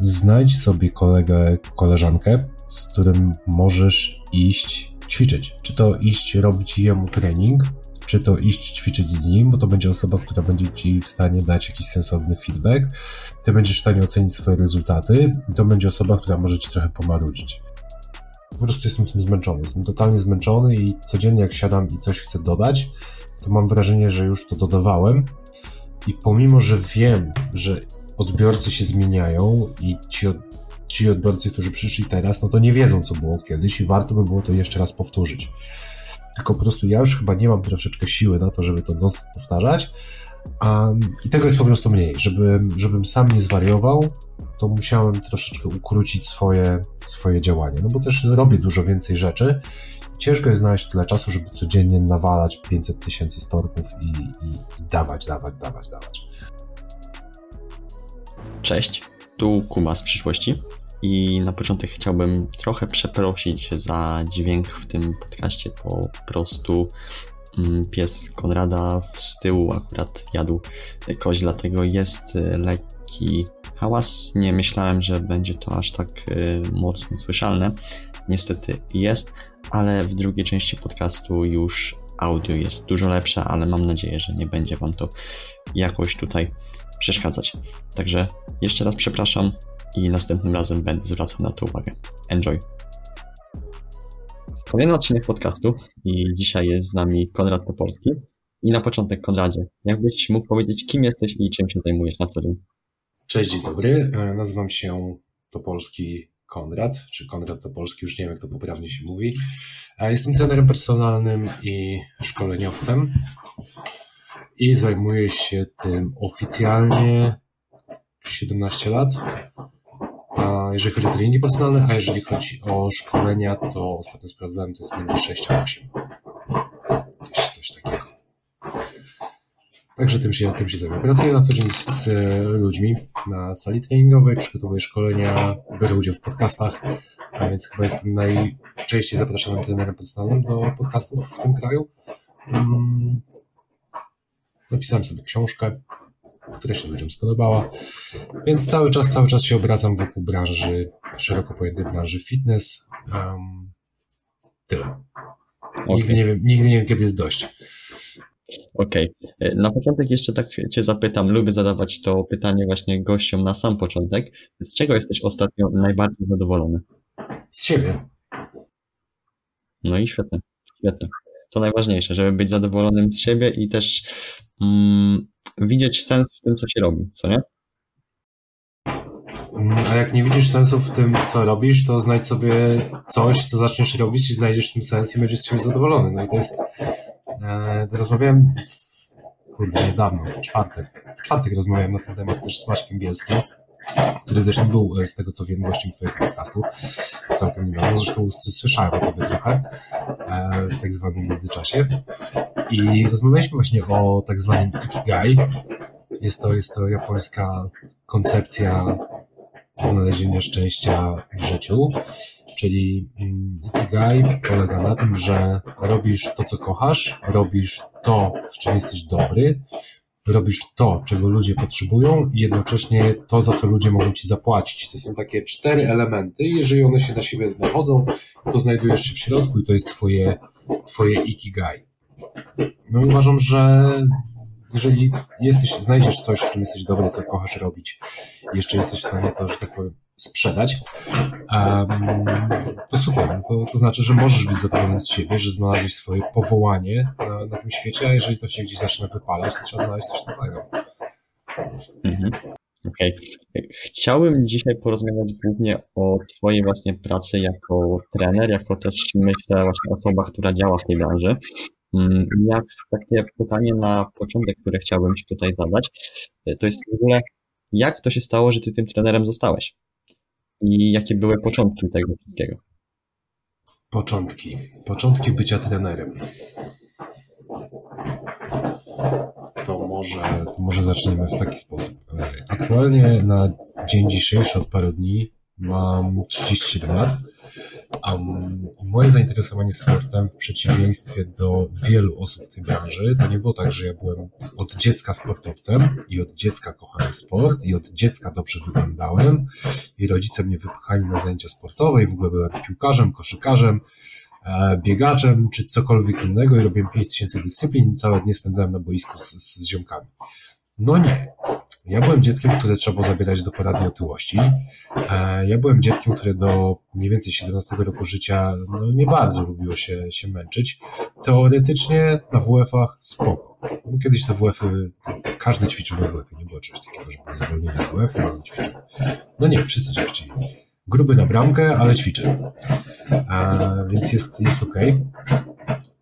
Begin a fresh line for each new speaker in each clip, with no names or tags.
znajdź sobie kolegę, koleżankę, z którym możesz iść ćwiczyć. Czy to iść robić jemu trening, czy to iść ćwiczyć z nim, bo to będzie osoba, która będzie ci w stanie dać jakiś sensowny feedback, ty będziesz w stanie ocenić swoje rezultaty, to będzie osoba, która może ci trochę pomarudzić. Po prostu jestem tym zmęczony. Jestem totalnie zmęczony i codziennie jak siadam i coś chcę dodać, to mam wrażenie, że już to dodawałem. I pomimo, że wiem, że odbiorcy się zmieniają i ci, ci odbiorcy, którzy przyszli teraz, no to nie wiedzą, co było kiedyś i warto by było to jeszcze raz powtórzyć. Tylko po prostu ja już chyba nie mam troszeczkę siły na to, żeby to non powtarzać. Um, I tego jest po prostu mniej. Żeby, żebym sam nie zwariował, to musiałem troszeczkę ukrócić swoje, swoje działanie. No bo też robię dużo więcej rzeczy. Ciężko jest znaleźć tyle czasu, żeby codziennie nawalać 500 tysięcy storków i, i, i dawać, dawać, dawać, dawać.
Cześć, tu Kuma z przyszłości. I na początek chciałbym trochę przeprosić za dźwięk w tym podcaście. Po prostu mm, pies Konrada z tyłu akurat jadł kość, dlatego jest y, lekki hałas. Nie myślałem, że będzie to aż tak y, mocno słyszalne. Niestety jest, ale w drugiej części podcastu już audio jest dużo lepsze, ale mam nadzieję, że nie będzie Wam to jakoś tutaj przeszkadzać. Także jeszcze raz przepraszam i następnym razem będę zwracał na to uwagę. Enjoy! Kolejny odcinek podcastu i dzisiaj jest z nami Konrad Topolski. I na początek, Konradzie, jakbyś mógł powiedzieć, kim jesteś i czym się zajmujesz na co dzień?
Cześć, dzień dobry. E, nazywam się Topolski Konrad, czy Konrad Topolski, już nie wiem jak to poprawnie się mówi. E, jestem trenerem personalnym i szkoleniowcem i zajmuję się tym oficjalnie 17 lat. A jeżeli chodzi o treningi personalne, a jeżeli chodzi o szkolenia, to ostatnio sprawdzałem, to jest między 6 a 8. Gdzieś coś takiego. Także tym się, tym się zajmuję. Pracuję na co dzień z e, ludźmi na sali treningowej, przygotowuję szkolenia, biorę udział w podcastach, a więc chyba jestem najczęściej zapraszanym trenerem personalnym do podcastów w tym kraju. Napisałem sobie książkę, która się ludziom spodobała, więc cały czas, cały czas się obracam wokół branży, szeroko pojętej branży fitness. Um, tyle. Okay. Nigdy, nie wiem, nigdy nie wiem, kiedy jest dość.
Okej. Okay. Na początek jeszcze tak Cię zapytam, lubię zadawać to pytanie właśnie gościom na sam początek. Z czego jesteś ostatnio najbardziej zadowolony?
Z siebie.
No i świetnie, świetnie. To najważniejsze, żeby być zadowolonym z siebie i też mm, widzieć sens w tym, co się robi, co nie?
A jak nie widzisz sensu w tym, co robisz, to znajdź sobie coś, co zaczniesz robić i znajdziesz tym sens i będziesz z siebie zadowolony. No i to jest. E, rozmawiałem kurde, niedawno, w czwartek. W czwartek rozmawiałem na ten temat też z Maćkiem Bielskim, który zresztą był, e, z tego co wiem, gościem Twojego podcastu. Całkiem niedawno. Zresztą słyszałem o Tobie trochę e, w tak zwanym międzyczasie. I rozmawialiśmy właśnie o tak zwanym Ikigai. Jest to, jest to japońska koncepcja znalezienia szczęścia w życiu. Czyli mm, Ikigai polega na tym, że robisz to, co kochasz, robisz to, w czym jesteś dobry, robisz to, czego ludzie potrzebują i jednocześnie to, za co ludzie mogą ci zapłacić. To są takie cztery elementy. Jeżeli one się na siebie nachodzą, to znajdujesz się w środku i to jest twoje, twoje Ikigai. No i uważam, że jeżeli jesteś, znajdziesz coś, w czym jesteś dobry, co kochasz robić, jeszcze jesteś w stanie to, że tak powiem, sprzedać, um, to super. No to, to znaczy, że możesz być zadowolony z siebie, że znalazłeś swoje powołanie na, na tym świecie, a jeżeli to się gdzieś zaczyna wypalać, to trzeba znaleźć coś nowego.
Mhm. Okej. Okay. Chciałbym dzisiaj porozmawiać głównie o Twojej właśnie pracy jako trener, jako też myślę właśnie osoba, która działa w tej branży. Mm, jak takie pytanie na początek, które chciałbym Ci tutaj zadać, to jest w ogóle, jak to się stało, że Ty tym trenerem zostałeś? I jakie były początki tego wszystkiego?
Początki. Początki bycia trenerem. To może, to może zaczniemy w taki sposób. Aktualnie na dzień dzisiejszy od paru dni mam 37 lat Um, moje zainteresowanie sportem, w przeciwieństwie do wielu osób w tej branży, to nie było tak, że ja byłem od dziecka sportowcem i od dziecka kochałem sport i od dziecka dobrze wyglądałem i rodzice mnie wypchali na zajęcia sportowe i w ogóle byłem piłkarzem, koszykarzem, e, biegaczem czy cokolwiek innego i robiłem 5000 dyscyplin i całe dnie spędzałem na boisku z, z ziomkami. No nie. Ja byłem dzieckiem, które trzeba było zabierać do poradni otyłości. E, ja byłem dzieckiem, które do mniej więcej 17 roku życia no, nie bardzo lubiło się, się męczyć. Teoretycznie na WF-ach spoko. Bo kiedyś te WF-y, każdy ćwiczył na WF-y, nie było czegoś takiego, że były zwolnienia z WF-u, nie ćwiczył. No nie, wszyscy ćwiczyli. Gruby na bramkę, ale ćwiczy. A, więc jest, jest ok.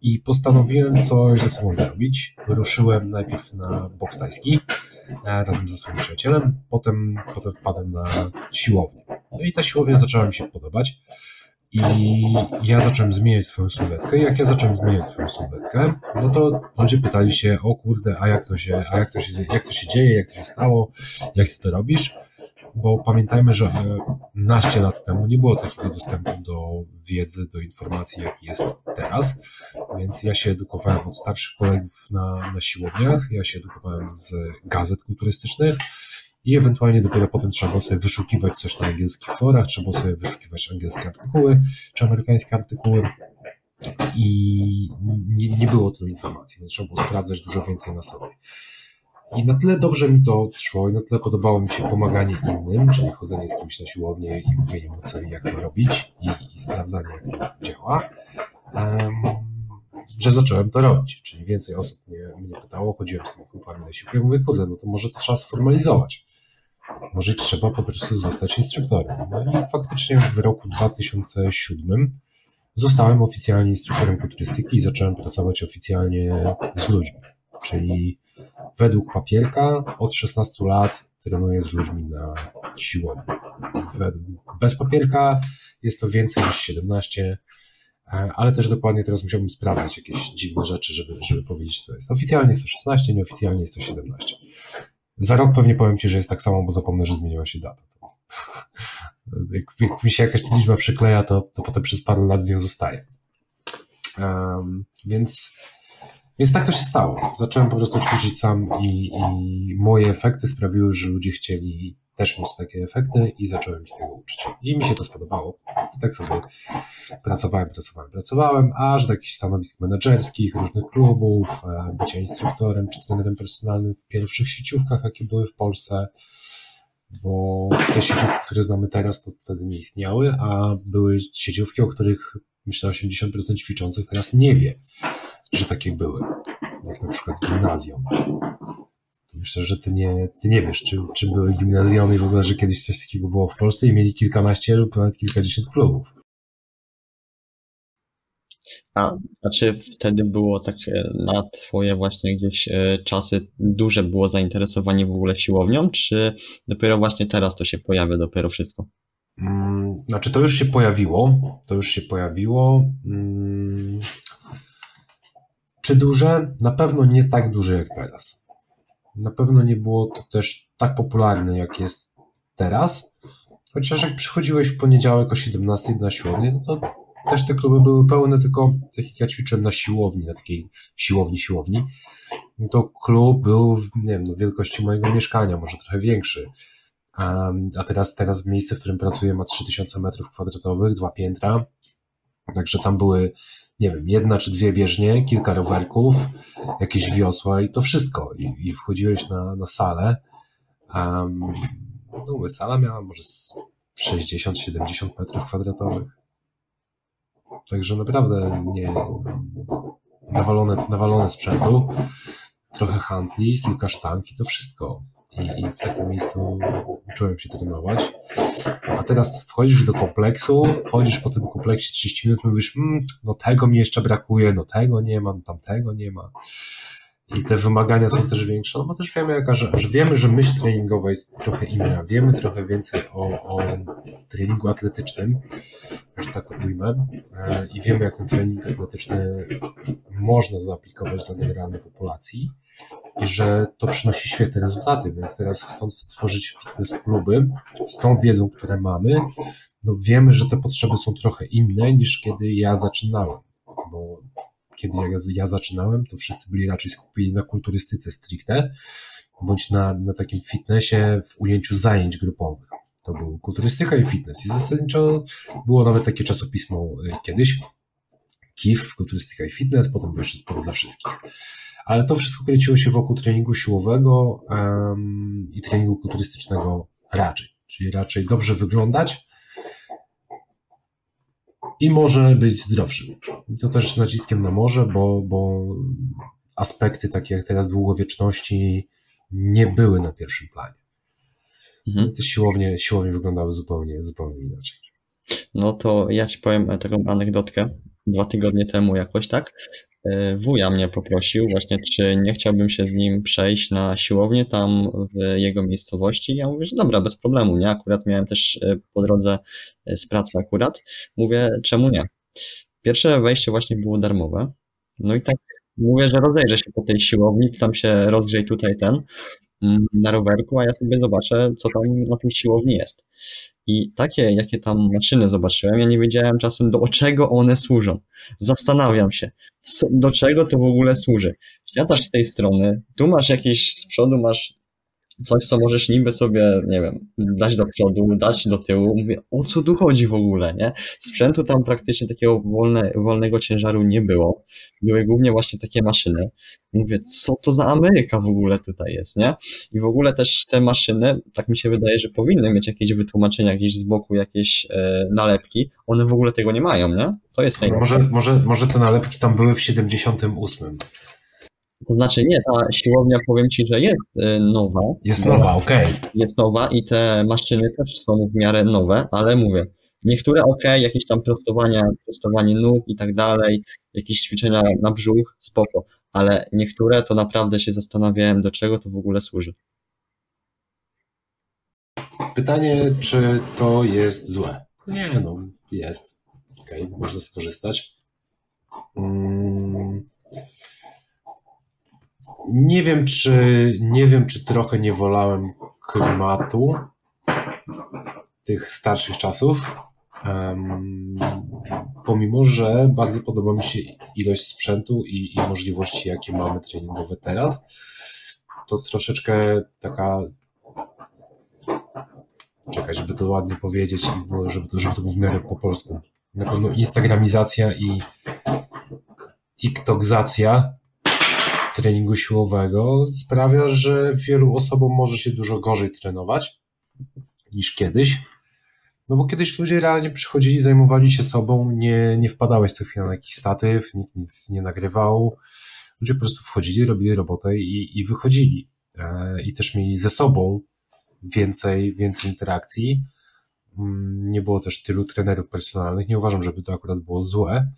I postanowiłem coś ze sobą zrobić. Ruszyłem najpierw na boks tajski e, razem ze swoim przyjacielem, potem, potem wpadłem na siłownię. No i ta siłownia zaczęła mi się podobać. I ja zacząłem zmieniać swoją sylwetkę. I jak ja zacząłem zmieniać swoją sylwetkę, no to ludzie pytali się, o kurde, a jak to się, a jak to się, jak to się dzieje, jak to się stało, jak ty to robisz? Bo pamiętajmy, że e, naście lat temu nie było takiego dostępu do wiedzy, do informacji, jaki jest teraz, więc ja się edukowałem od starszych kolegów na, na siłowniach, ja się edukowałem z gazet kulturystycznych i ewentualnie dopiero potem trzeba było sobie wyszukiwać coś na angielskich forach, trzeba było sobie wyszukiwać angielskie artykuły czy amerykańskie artykuły i nie, nie było tylu informacji, więc trzeba było sprawdzać dużo więcej na sobie. I na tyle dobrze mi to szło i na tyle podobało mi się pomaganie innym, czyli chodzenie z kimś na siłownię i mówienie mu co i jak to robić i, i sprawdzanie jak to działa, um, że zacząłem to robić. Czyli więcej osób mnie, mnie pytało, chodziłem z tymi chłopami na siłkę i mówię, kurde, no to może to trzeba sformalizować. Może trzeba po prostu zostać instruktorem. No i faktycznie w roku 2007 zostałem oficjalnie instruktorem kulturystyki i zacząłem pracować oficjalnie z ludźmi. Czyli według papierka od 16 lat trenuję z ludźmi na siłowni. Bez papierka jest to więcej niż 17, e, ale też dokładnie teraz musiałbym sprawdzać jakieś dziwne rzeczy, żeby, żeby powiedzieć, to jest. Oficjalnie jest to 16, nieoficjalnie jest to 17. Za rok pewnie powiem Ci, że jest tak samo, bo zapomnę, że zmieniła się data. Jak, jak mi się jakaś liczba przykleja, to, to potem przez parę lat z nią zostaje. Um, więc więc tak to się stało. Zacząłem po prostu ćwiczyć sam i, i moje efekty sprawiły, że ludzie chcieli też mieć takie efekty i zacząłem ich tego uczyć. I mi się to spodobało. I tak sobie pracowałem, pracowałem, pracowałem, aż do jakichś stanowisk menedżerskich, różnych klubów, e, bycia instruktorem czy trenerem personalnym w pierwszych sieciówkach, jakie były w Polsce, bo te sieciówki, które znamy teraz, to wtedy nie istniały, a były sieciówki, o których myślę 80% ćwiczących teraz nie wie że takie były, jak na przykład gimnazjum. Myślę, że ty nie, ty nie wiesz, czy, czy były gimnazjony i w ogóle, że kiedyś coś takiego było w Polsce i mieli kilkanaście lub nawet kilkadziesiąt klubów.
A, czy wtedy było tak na twoje właśnie gdzieś e, czasy duże było zainteresowanie w ogóle siłownią, czy dopiero właśnie teraz to się pojawia dopiero wszystko?
Mm, znaczy to już się pojawiło, to już się pojawiło. Czy duże? Na pewno nie tak duże jak teraz. Na pewno nie było to też tak popularne jak jest teraz. Chociaż jak przychodziłeś w poniedziałek o 17 na siłownię, no to też te kluby były pełne, tylko tak jak ja ćwiczyłem na siłowni, na takiej siłowni, siłowni, to klub był, nie wiem, no wielkości mojego mieszkania, może trochę większy. A teraz, teraz miejsce, w którym pracuję ma 3000 metrów kwadratowych, dwa piętra, także tam były nie wiem, jedna czy dwie bieżnie, kilka rowerków, jakieś wiosła i to wszystko. I, i wchodziłeś na, na salę. Um, no, sala miała może 60-70 metrów kwadratowych. Także naprawdę nie nawalone, nawalone sprzętu, trochę handli, kilka sztank i to wszystko i, i w takim miejscu uczyłem się trenować. A teraz wchodzisz do kompleksu, wchodzisz po tym kompleksie 30 minut, mówisz, mmm, no tego mi jeszcze brakuje, no tego nie ma, no tamtego nie ma. I te wymagania są też większe, no bo też wiemy, jaka, że, że wiemy, że myśl treningowa jest trochę inna, wiemy trochę więcej o, o treningu atletycznym, że tak ujmę, e, i wiemy, jak ten trening atletyczny można zaaplikować dla generalnej populacji i że to przynosi świetne rezultaty, więc teraz chcąc stworzyć fitness kluby z tą wiedzą, które mamy, no wiemy, że te potrzeby są trochę inne niż kiedy ja zaczynałem, bo kiedy ja, ja zaczynałem, to wszyscy byli raczej skupieni na kulturystyce stricte, bądź na, na takim fitnessie w ujęciu zajęć grupowych. To był kulturystyka i fitness. I zasadniczo było nawet takie czasopismo y, kiedyś, KIF, kulturystyka i fitness, potem było jeszcze sporo dla wszystkich. Ale to wszystko kręciło się wokół treningu siłowego um, i treningu kulturystycznego raczej. Czyli raczej dobrze wyglądać i może być zdrowszym. To też z naciskiem na może, bo, bo aspekty takie jak teraz długowieczności nie były na pierwszym planie. Mhm. Więc te siłownie, siłownie wyglądały zupełnie, zupełnie inaczej.
No to ja ci powiem taką anegdotkę. Dwa tygodnie temu jakoś tak e, wuja mnie poprosił właśnie, czy nie chciałbym się z nim przejść na siłownię tam w jego miejscowości. Ja mówię, że dobra, bez problemu, nie? Akurat miałem też e, po drodze e, z pracy akurat. Mówię, czemu nie? Pierwsze wejście właśnie było darmowe. No i tak mówię, że rozejrzę się po tej siłowni, tam się rozgrzej tutaj ten. Mm, na rowerku, a ja sobie zobaczę, co tam na tej siłowni jest. I takie, jakie tam maszyny zobaczyłem, ja nie wiedziałem czasem, do czego one służą. Zastanawiam się, co, do czego to w ogóle służy. Siadasz z tej strony, tu masz jakieś, z przodu masz coś, co możesz niby sobie, nie wiem, dać do przodu, dać do tyłu. Mówię, o co tu chodzi w ogóle, nie? Sprzętu tam praktycznie takiego wolne, wolnego ciężaru nie było. Były głównie właśnie takie maszyny. Mówię, co to za Ameryka w ogóle tutaj jest, nie? I w ogóle też te maszyny, tak mi się wydaje, że powinny mieć jakieś wytłumaczenia, jakieś z boku, jakieś e, nalepki. One w ogóle tego nie mają, nie? To jest fajne.
Może, może, może te nalepki tam były w 78.
To znaczy nie, ta siłownia powiem Ci, że jest y, nowa.
Jest nowa, okej. Okay.
Jest nowa i te maszyny też są w miarę nowe, ale mówię, niektóre ok, jakieś tam prostowania, prostowanie nóg i tak dalej, jakieś ćwiczenia na brzuch, spoko, ale niektóre to naprawdę się zastanawiałem, do czego to w ogóle służy.
Pytanie, czy to jest złe? Nie, no, jest. Okej, okay, można skorzystać. Hmm. Nie wiem, czy nie wiem, czy trochę nie wolałem klimatu tych starszych czasów. Um, pomimo, że bardzo podoba mi się ilość sprzętu i, i możliwości, jakie mamy treningowe teraz, to troszeczkę taka czekaj, żeby to ładnie powiedzieć i żeby to, żeby to było w miarę po polsku. Na pewno instagramizacja i tiktokzacja treningu siłowego sprawia, że wielu osobom może się dużo gorzej trenować niż kiedyś. No bo kiedyś ludzie realnie przychodzili, zajmowali się sobą, nie, nie wpadałeś co chwilę na jakiś statyw, nikt nic nie nagrywał. Ludzie po prostu wchodzili, robili robotę i, i wychodzili. E, I też mieli ze sobą więcej, więcej interakcji. Mm, nie było też tylu trenerów personalnych. Nie uważam, żeby to akurat było złe,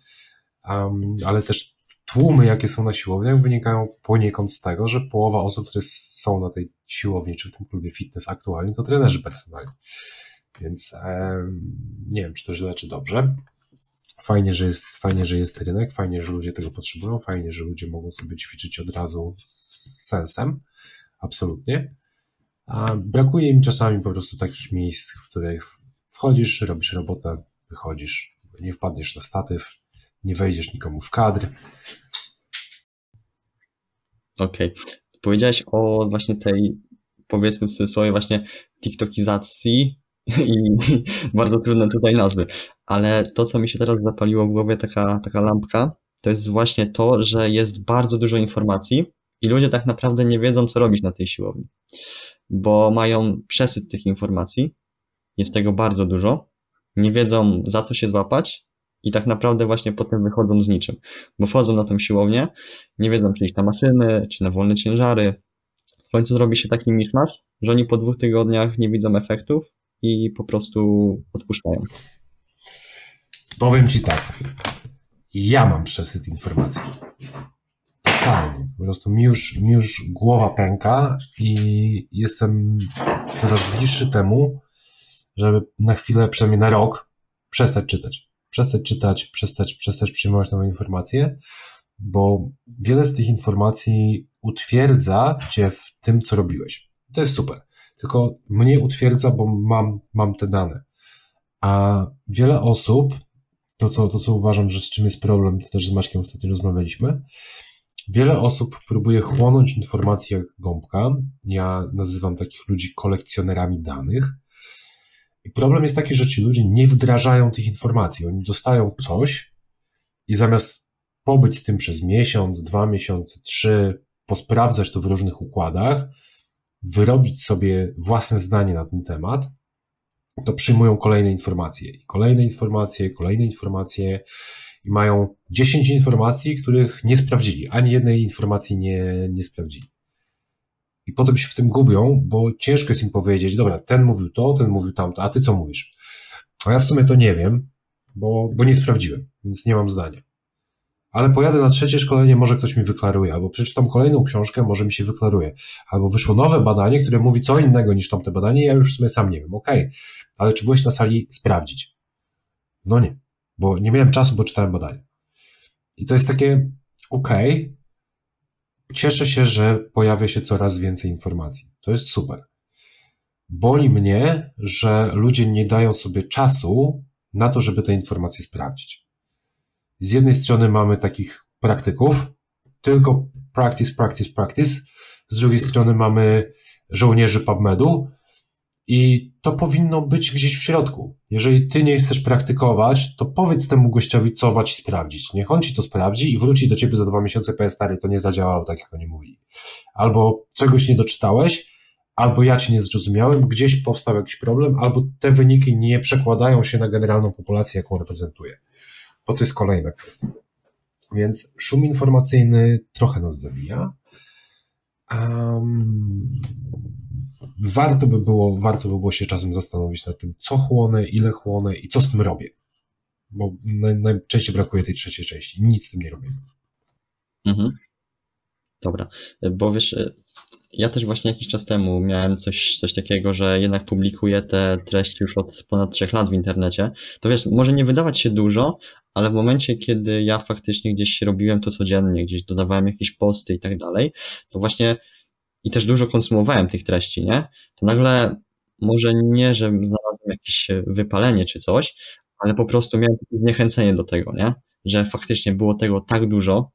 ale też tłumy, jakie są na siłowniach, wynikają poniekąd z tego, że połowa osób, które są na tej siłowni czy w tym klubie fitness aktualnie, to trenerzy personalni. Więc e, nie wiem, czy to źle, czy dobrze. Fajnie że, jest, fajnie, że jest rynek, fajnie, że ludzie tego potrzebują, fajnie, że ludzie mogą sobie ćwiczyć od razu z sensem. Absolutnie. A brakuje mi czasami po prostu takich miejsc, w których wchodzisz, robisz robotę, wychodzisz, nie wpadniesz na statyw, nie wejdziesz nikomu w kadr.
Okej. Okay. Powiedziałeś o właśnie tej, powiedzmy w cudzysłowie, właśnie TikTokizacji i bardzo trudne tutaj nazwy, ale to, co mi się teraz zapaliło w głowie, taka, taka lampka, to jest właśnie to, że jest bardzo dużo informacji i ludzie tak naprawdę nie wiedzą, co robić na tej siłowni, bo mają przesyt tych informacji, jest tego bardzo dużo, nie wiedzą, za co się złapać i tak naprawdę właśnie potem wychodzą z niczym, bo wchodzą na tą siłownię, nie wiedzą czy iść na maszyny, czy na wolne ciężary. W końcu zrobi się taki miszmasz, że oni po dwóch tygodniach nie widzą efektów i po prostu odpuszczają.
Powiem Ci tak, ja mam przesyt informacji. Totalnie. Po prostu mi już, mi już głowa pęka i jestem coraz bliższy temu, żeby na chwilę, przynajmniej na rok, przestać czytać przestać czytać, przestać, przestać przyjmować nowe informacje, bo wiele z tych informacji utwierdza cię w tym, co robiłeś. To jest super. Tylko mnie utwierdza, bo mam, mam te dane. A wiele osób, to co, to co uważam, że z czym jest problem, to też z Maćkiem ostatnio rozmawialiśmy, wiele osób próbuje chłonąć informacje jak gąbka. Ja nazywam takich ludzi kolekcjonerami danych. I problem jest taki, że ci ludzie nie wdrażają tych informacji. Oni dostają coś i zamiast pobyć z tym przez miesiąc, dwa miesiące, trzy, posprawdzać to w różnych układach, wyrobić sobie własne zdanie na ten temat, to przyjmują kolejne informacje, kolejne informacje, kolejne informacje i mają 10 informacji, których nie sprawdzili, ani jednej informacji nie, nie sprawdzili. I potem się w tym gubią, bo ciężko jest im powiedzieć, dobra, ten mówił to, ten mówił tamto, a ty co mówisz? A ja w sumie to nie wiem, bo, bo nie sprawdziłem, więc nie mam zdania ale pojadę na trzecie szkolenie, może ktoś mi wyklaruje, albo przeczytam kolejną książkę, może mi się wyklaruje, albo wyszło nowe badanie, które mówi co innego niż tamte badanie, ja już w sumie sam nie wiem, okej, okay. ale czy byłeś na sali sprawdzić? No nie, bo nie miałem czasu, bo czytałem badanie. I to jest takie, okej, okay. Cieszę się, że pojawia się coraz więcej informacji. To jest super. Boli mnie, że ludzie nie dają sobie czasu na to, żeby te informacje sprawdzić z jednej strony mamy takich praktyków, tylko practice, practice, practice. Z drugiej strony mamy żołnierzy PubMedu i to powinno być gdzieś w środku. Jeżeli ty nie chcesz praktykować, to powiedz temu gościowi, co ma ci sprawdzić. Niech on ci to sprawdzi i wróci do ciebie za dwa miesiące, powie stary, to nie zadziałało tak, jak oni mówili. Albo czegoś nie doczytałeś, albo ja cię nie zrozumiałem, gdzieś powstał jakiś problem, albo te wyniki nie przekładają się na generalną populację, jaką reprezentuję bo to jest kolejna kwestia. Więc szum informacyjny trochę nas zabija. Um, warto by było, warto by było się czasem zastanowić nad tym, co chłonę, ile chłonę i co z tym robię. Bo najczęściej brakuje tej trzeciej części. Nic z tym nie robimy.
Mhm. Dobra, bo wiesz, ja też właśnie jakiś czas temu miałem coś, coś takiego, że jednak publikuję te treści już od ponad trzech lat w internecie. To wiesz, może nie wydawać się dużo, ale w momencie, kiedy ja faktycznie gdzieś robiłem to codziennie, gdzieś dodawałem jakieś posty i tak dalej, to właśnie i też dużo konsumowałem tych treści, nie? To nagle może nie, że znalazłem jakieś wypalenie czy coś, ale po prostu miałem zniechęcenie do tego, nie? Że faktycznie było tego tak dużo,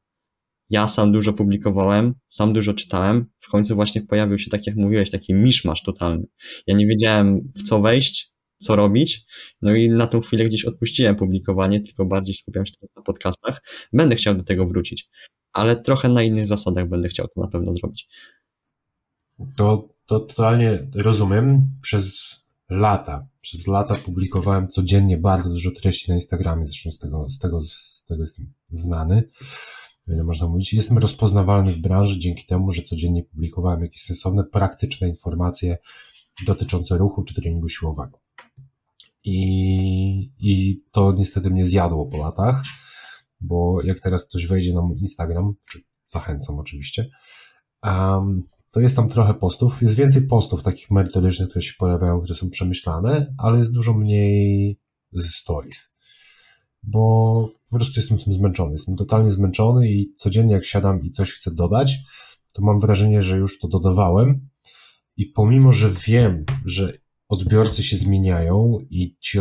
ja sam dużo publikowałem, sam dużo czytałem, w końcu właśnie pojawił się, tak jak mówiłeś, taki miszmasz totalny. Ja nie wiedziałem w co wejść, co robić, no i na tą chwilę gdzieś odpuściłem publikowanie, tylko bardziej skupiam się teraz na podcastach. Będę chciał do tego wrócić, ale trochę na innych zasadach będę chciał to na pewno zrobić.
To, to totalnie rozumiem. Przez lata, przez lata publikowałem codziennie bardzo dużo treści na Instagramie, zresztą z tego, z tego, z tego jestem znany ile można mówić. Jestem rozpoznawalny w branży dzięki temu, że codziennie publikowałem jakieś sensowne, praktyczne informacje dotyczące ruchu czy treningu siłowego. I, I to niestety mnie zjadło po latach, bo jak teraz ktoś wejdzie na mój Instagram, czy zachęcam oczywiście, um, to jest tam trochę postów. Jest więcej postów takich merytorycznych, które się pojawiają, które są przemyślane, ale jest dużo mniej stories bo po prostu jestem tym zmęczony. Jestem totalnie zmęczony i codziennie jak siadam i coś chcę dodać, to mam wrażenie, że już to dodawałem i pomimo, że wiem, że odbiorcy się zmieniają i ci,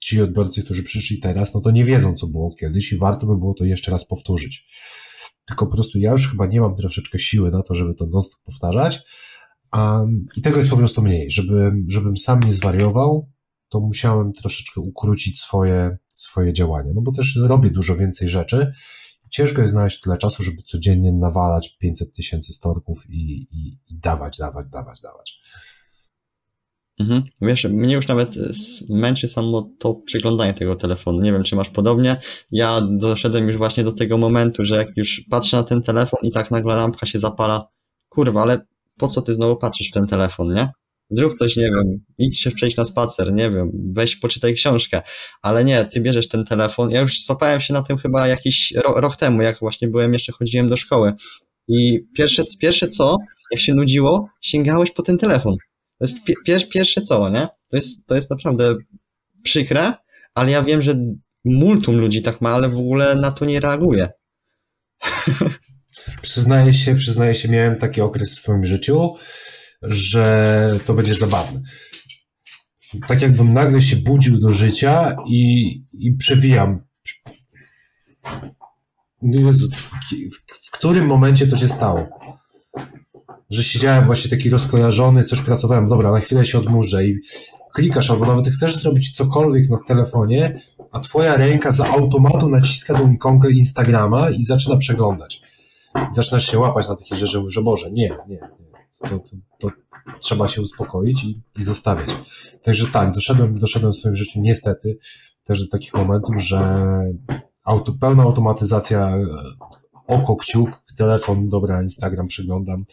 ci odbiorcy, którzy przyszli teraz, no to nie wiedzą, co było kiedyś i warto by było to jeszcze raz powtórzyć. Tylko po prostu ja już chyba nie mam troszeczkę siły na to, żeby to non powtarzać. Um, I tego jest po prostu mniej, żeby, żebym sam nie zwariował, to musiałem troszeczkę ukrócić swoje, swoje działanie, no bo też robię dużo więcej rzeczy. Ciężko jest znaleźć tyle czasu, żeby codziennie nawalać 500 tysięcy storków i, i, i dawać, dawać, dawać, dawać.
Mhm. Wiesz, mnie już nawet męczy samo to przeglądanie tego telefonu. Nie wiem, czy masz podobnie. Ja doszedłem już właśnie do tego momentu, że jak już patrzę na ten telefon i tak nagle lampka się zapala, kurwa, ale po co ty znowu patrzysz w ten telefon, nie? zrób coś, nie wiem, idź się przejść na spacer, nie wiem, weź poczytaj książkę, ale nie, ty bierzesz ten telefon, ja już złapałem się na tym chyba jakiś rok temu, jak właśnie byłem, jeszcze chodziłem do szkoły i pierwsze, pierwsze co, jak się nudziło, sięgałeś po ten telefon. To jest pier, pierwsze co, nie? To jest, to jest naprawdę przykre, ale ja wiem, że multum ludzi tak ma, ale w ogóle na to nie reaguje.
przyznaję się, przyznaję się, miałem taki okres w swoim życiu, że to będzie zabawne. Tak jakbym nagle się budził do życia i, i przewijam. Jezu, w którym momencie to się stało? Że siedziałem właśnie taki rozkojarzony, coś pracowałem, dobra, na chwilę się odmurzę i klikasz, albo nawet chcesz zrobić cokolwiek na telefonie, a twoja ręka z automatu naciska tą ikonkę Instagrama i zaczyna przeglądać. Zaczynasz się łapać na takie rzeczy, że Boże, nie, nie, nie. To, to, to trzeba się uspokoić i, i zostawiać. Także tak, doszedłem, doszedłem w swoim życiu niestety też do takich momentów, że auto, pełna automatyzacja oko, kciuk, telefon, dobra, Instagram przyglądam.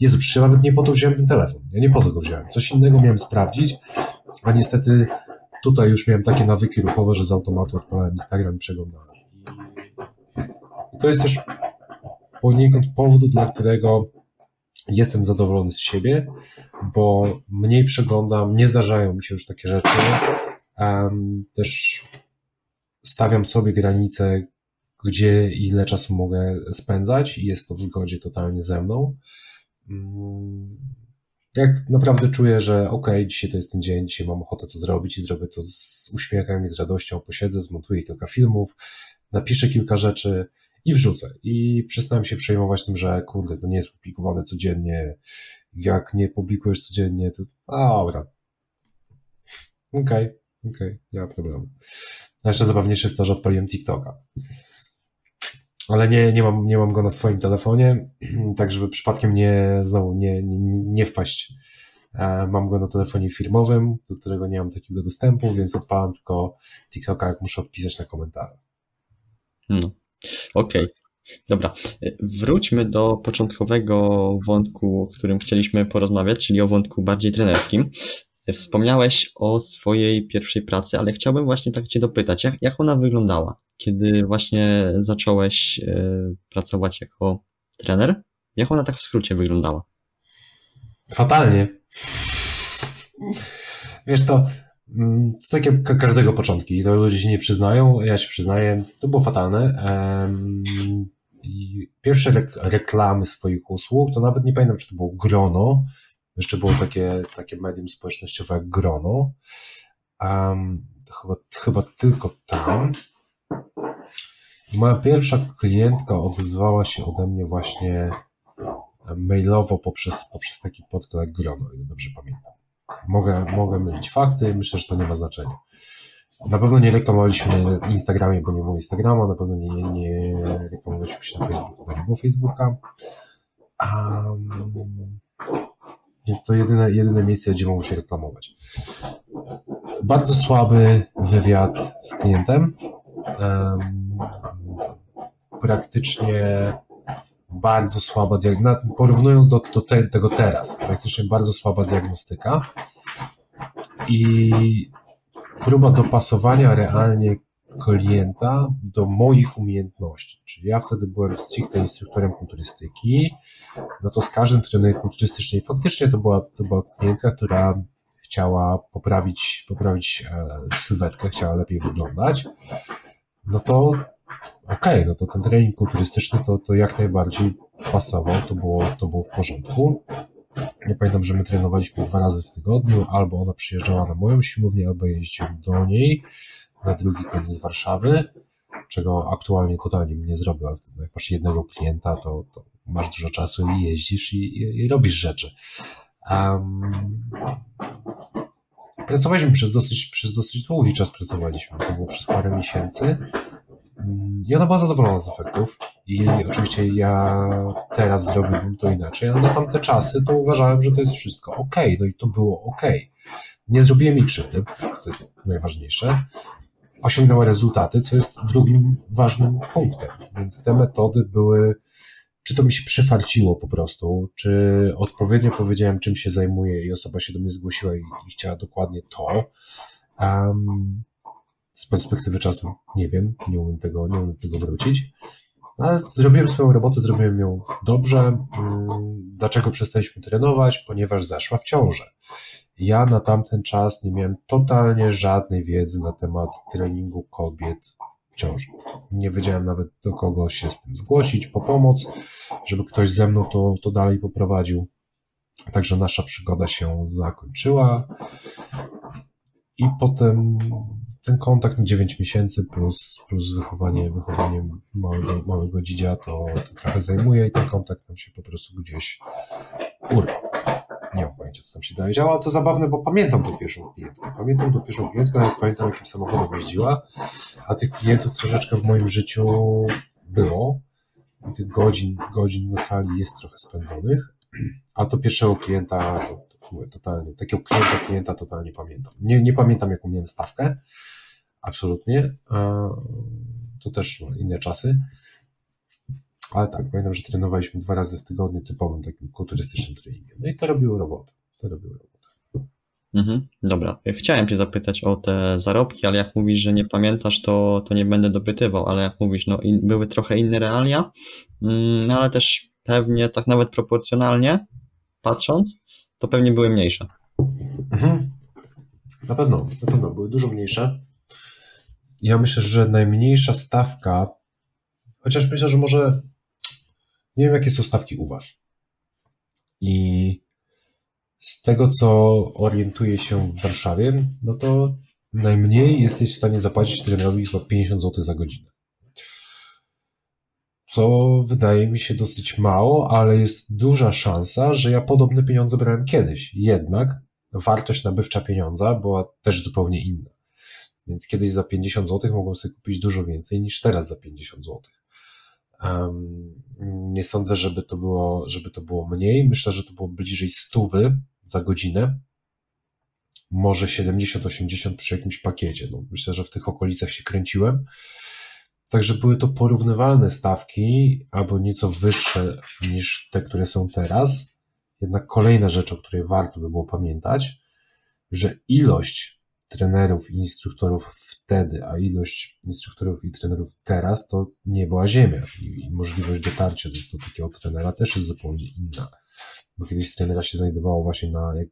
Jezu, przecież ja nawet nie po to wziąłem ten telefon. Ja nie po to go wziąłem. Coś innego miałem sprawdzić, a niestety tutaj już miałem takie nawyki ruchowe, że z automatu odpalałem Instagram i przeglądałem. To jest też poniekąd powód, dla którego jestem zadowolony z siebie, bo mniej przeglądam, nie zdarzają mi się już takie rzeczy. Um, też stawiam sobie granice, gdzie i ile czasu mogę spędzać i jest to w zgodzie totalnie ze mną. Mm, jak naprawdę czuję, że ok, dzisiaj to jest ten dzień, dzisiaj mam ochotę to zrobić i zrobię to z uśmiechem i z radością, posiedzę, zmontuję kilka filmów, napiszę kilka rzeczy i wrzucę. I przestałem się przejmować tym, że kurde, to nie jest publikowane codziennie, jak nie publikujesz codziennie, to dobra. Okej, okay, okej, okay, nie ma problemu. A jeszcze zabawniejsze jest to, że odpaliłem TikToka ale nie, nie, mam, nie mam go na swoim telefonie, tak żeby przypadkiem nie, znowu nie, nie, nie wpaść. E, mam go na telefonie firmowym, do którego nie mam takiego dostępu, więc odpalam tylko TikToka, jak muszę odpisać na komentarze.
No. Okej. Okay. Dobra, wróćmy do początkowego wątku, o którym chcieliśmy porozmawiać, czyli o wątku bardziej trenerskim. Wspomniałeś o swojej pierwszej pracy, ale chciałbym właśnie tak Cię dopytać, jak, jak ona wyglądała? kiedy właśnie zacząłeś e, pracować jako trener? Jak ona tak w skrócie wyglądała?
Fatalnie. Wiesz to, mm, to tak jak każdego początki, to ludzie się nie przyznają, ja się przyznaję, to było fatalne. Pierwsze reklamy swoich usług, to nawet nie pamiętam, czy to było Grono, jeszcze było takie, takie medium społecznościowe jak Grono. Um, chyba, chyba tylko tam. Moja pierwsza klientka odezwała się ode mnie właśnie mailowo poprzez, poprzez taki podkład Grono, ile dobrze pamiętam. Mogę, mogę mylić fakty, myślę, że to nie ma znaczenia. Na pewno nie reklamowaliśmy na Instagramie, bo nie było Instagrama, na pewno nie, nie reklamowaliśmy się na Facebooku, bo nie było Facebooka. Um, więc to jedyne, jedyne miejsce, gdzie mogą się reklamować. Bardzo słaby wywiad z klientem. Um, praktycznie bardzo słaba diagnostyka, porównując do, do te, tego teraz, praktycznie bardzo słaba diagnostyka i próba dopasowania realnie klienta do moich umiejętności. Czyli ja wtedy byłem stricte instruktorem kulturystyki, no to z każdym trenerem kulturystycznym faktycznie to była, to była klientka, która chciała poprawić, poprawić e, sylwetkę, chciała lepiej wyglądać, no to okej, okay, no to ten trening kulturystyczny to, to jak najbardziej pasował, to było, to było w porządku. Ja pamiętam, że my trenowaliśmy dwa razy w tygodniu, albo ona przyjeżdżała na moją siłownię, albo jeździłem do niej na drugi koniec Warszawy, czego aktualnie totalnie nie zrobił, ale wtedy jak masz jednego klienta, to, to masz dużo czasu i jeździsz i, i, i robisz rzeczy. Um, pracowaliśmy przez dosyć, przez dosyć długi czas, pracowaliśmy, to było przez parę miesięcy. I ona była zadowolona z efektów. I oczywiście ja teraz zrobiłbym to inaczej, ale na tamte czasy to uważałem, że to jest wszystko ok. No i to było ok. Nie zrobiłem jej krzywdy, co jest najważniejsze. Osiągnęła rezultaty, co jest drugim ważnym punktem. Więc te metody były, czy to mi się przyfarciło po prostu, czy odpowiednio powiedziałem, czym się zajmuję i osoba się do mnie zgłosiła i, i chciała dokładnie to. Um, z perspektywy czasu nie wiem, nie umiem tego, nie umiem tego wrócić. Ale zrobiłem swoją robotę, zrobiłem ją dobrze. Mm, dlaczego przestaliśmy trenować? Ponieważ zaszła w ciążę. Ja na tamten czas nie miałem totalnie żadnej wiedzy na temat treningu kobiet w ciąży. Nie wiedziałem nawet do kogo się z tym zgłosić po pomoc, żeby ktoś ze mną to, to dalej poprowadził. Także nasza przygoda się zakończyła. I potem ten kontakt 9 miesięcy plus, plus wychowanie, wychowanie małego, małego dzidzia to, to trochę zajmuje i ten kontakt nam się po prostu gdzieś urwał. Co tam się dalej działo, ale to zabawne, bo pamiętam tą pierwszą klientkę. Pamiętam tą pierwszą klientkę, nawet pamiętam, jakim samochodem jeździła, a tych klientów troszeczkę w moim życiu było. I tych godzin, godzin na sali jest trochę spędzonych, a to pierwszego klienta, to, to totalnie, takiego klienta, klienta totalnie pamiętam. Nie, nie pamiętam, jaką miałem stawkę, absolutnie. To też inne czasy. Ale tak, pamiętam, że trenowaliśmy dwa razy w tygodniu typowym takim kulturystycznym treningiem. No i to robiło robotę. To robotę.
Mhm, dobra. Chciałem Cię zapytać o te zarobki, ale jak mówisz, że nie pamiętasz, to, to nie będę dopytywał, ale jak mówisz, no in, były trochę inne realia, mm, no ale też pewnie tak nawet proporcjonalnie patrząc, to pewnie były mniejsze.
Mhm. Na pewno, na pewno były dużo mniejsze. Ja myślę, że najmniejsza stawka, chociaż myślę, że może nie wiem, jakie są stawki u Was. I z tego, co orientuję się w Warszawie, no to najmniej jesteś w stanie zapłacić trenerowi chyba 50 zł za godzinę. Co wydaje mi się dosyć mało, ale jest duża szansa, że ja podobne pieniądze brałem kiedyś. Jednak wartość nabywcza pieniądza była też zupełnie inna. Więc kiedyś za 50 zł mogłem sobie kupić dużo więcej niż teraz za 50 zł. Nie sądzę, żeby to było, żeby to było mniej. Myślę, że to było bliżej stówy za godzinę. Może 70-80 przy jakimś pakiecie. No, myślę, że w tych okolicach się kręciłem. Także były to porównywalne stawki, albo nieco wyższe niż te, które są teraz. Jednak kolejna rzecz, o której warto by było pamiętać, że ilość trenerów i instruktorów wtedy, a ilość instruktorów i trenerów teraz to nie była ziemia i możliwość dotarcia do, do takiego trenera też jest zupełnie inna. Bo kiedyś trenera się znajdowało właśnie na, jak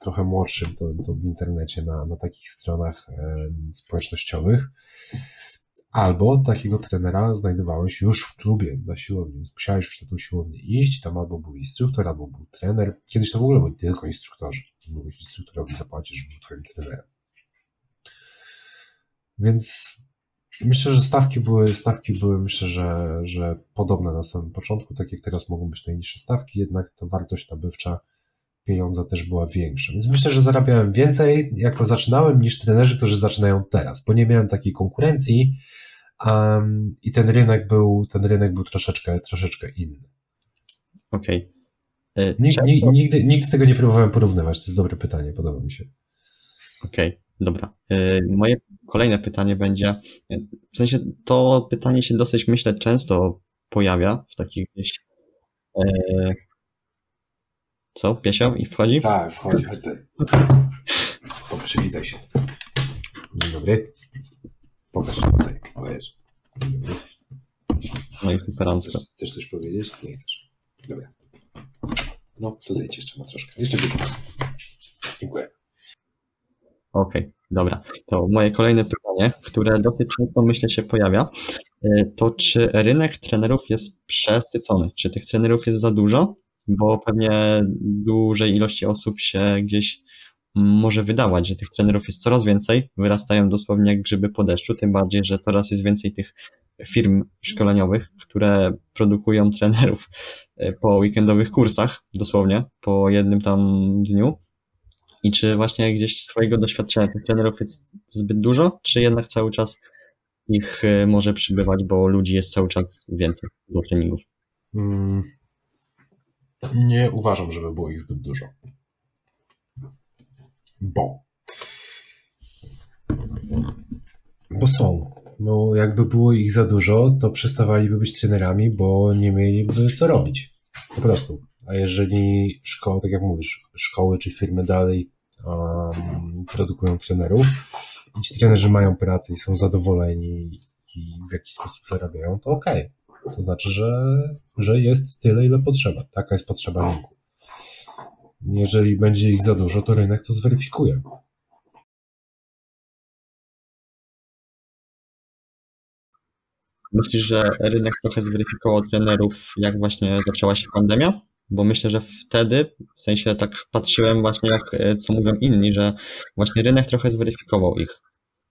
trochę młodszym, to, to w internecie, na, na takich stronach e, społecznościowych, albo takiego trenera znajdowałeś już w klubie na siłowni, więc musiałeś już na tą siłownię iść, tam albo był instruktor, albo był trener. Kiedyś to w ogóle byli tylko instruktorzy. Mógłbyś instruktorowi zapłacić, żeby był twoim trenerem. Więc myślę, że stawki były, stawki były myślę, że, że podobne na samym początku, tak jak teraz mogą być najniższe stawki, jednak ta wartość nabywcza pieniądza też była większa. Więc myślę, że zarabiałem więcej, jako zaczynałem, niż trenerzy, którzy zaczynają teraz, bo nie miałem takiej konkurencji um, i ten rynek był, ten rynek był troszeczkę, troszeczkę inny.
Okej.
Okay. Nigdy, nigdy, nigdy tego nie próbowałem porównywać, to jest dobre pytanie, podoba mi się.
Okej, okay, dobra. E, moje kolejne pytanie będzie, w sensie to pytanie się dosyć, myślę, często pojawia w takich gdzieś e, co? Piesio i wchodzi?
Tak, wchodzi, chodź ty. O, przywitaj się. Dzień dobry. Pokaż się tutaj. O Jezu.
No i superancko.
Chcesz, chcesz coś powiedzieć? Nie chcesz. Dobra. No, to zejdź jeszcze na troszkę. Jeszcze bliżej. Dziękuję.
Okej, okay, dobra. To moje kolejne pytanie, które dosyć często myślę się pojawia, e, to czy rynek trenerów jest przesycony? Czy tych trenerów jest za dużo? bo pewnie dużej ilości osób się gdzieś może wydawać, że tych trenerów jest coraz więcej, wyrastają dosłownie jak grzyby po deszczu, tym bardziej, że coraz jest więcej tych firm szkoleniowych, które produkują trenerów e, po weekendowych kursach, dosłownie, po jednym tam dniu. I czy właśnie gdzieś swojego doświadczenia tych trenerów jest zbyt dużo, czy jednak cały czas ich e, może przybywać, bo ludzi jest cały czas więcej do treningów? Hmm.
Nie uważam, żeby było ich zbyt dużo. Bo. Bo są. No, jakby było ich za dużo, to przestawaliby być trenerami, bo nie mieliby co robić. Po prostu. A jeżeli szkoły, tak jak mówisz, szkoły czy firmy dalej um, produkują trenerów i ci trenerzy mają pracę i są zadowoleni i w jakiś sposób zarabiają, to okej. Okay to znaczy, że, że jest tyle, ile potrzeba. Taka jest potrzeba rynku. Jeżeli będzie ich za dużo, to rynek to zweryfikuje.
Myślisz, że rynek trochę zweryfikował trenerów, jak właśnie zaczęła się pandemia? Bo myślę, że wtedy, w sensie tak patrzyłem właśnie, jak co mówią inni, że właśnie rynek trochę zweryfikował ich.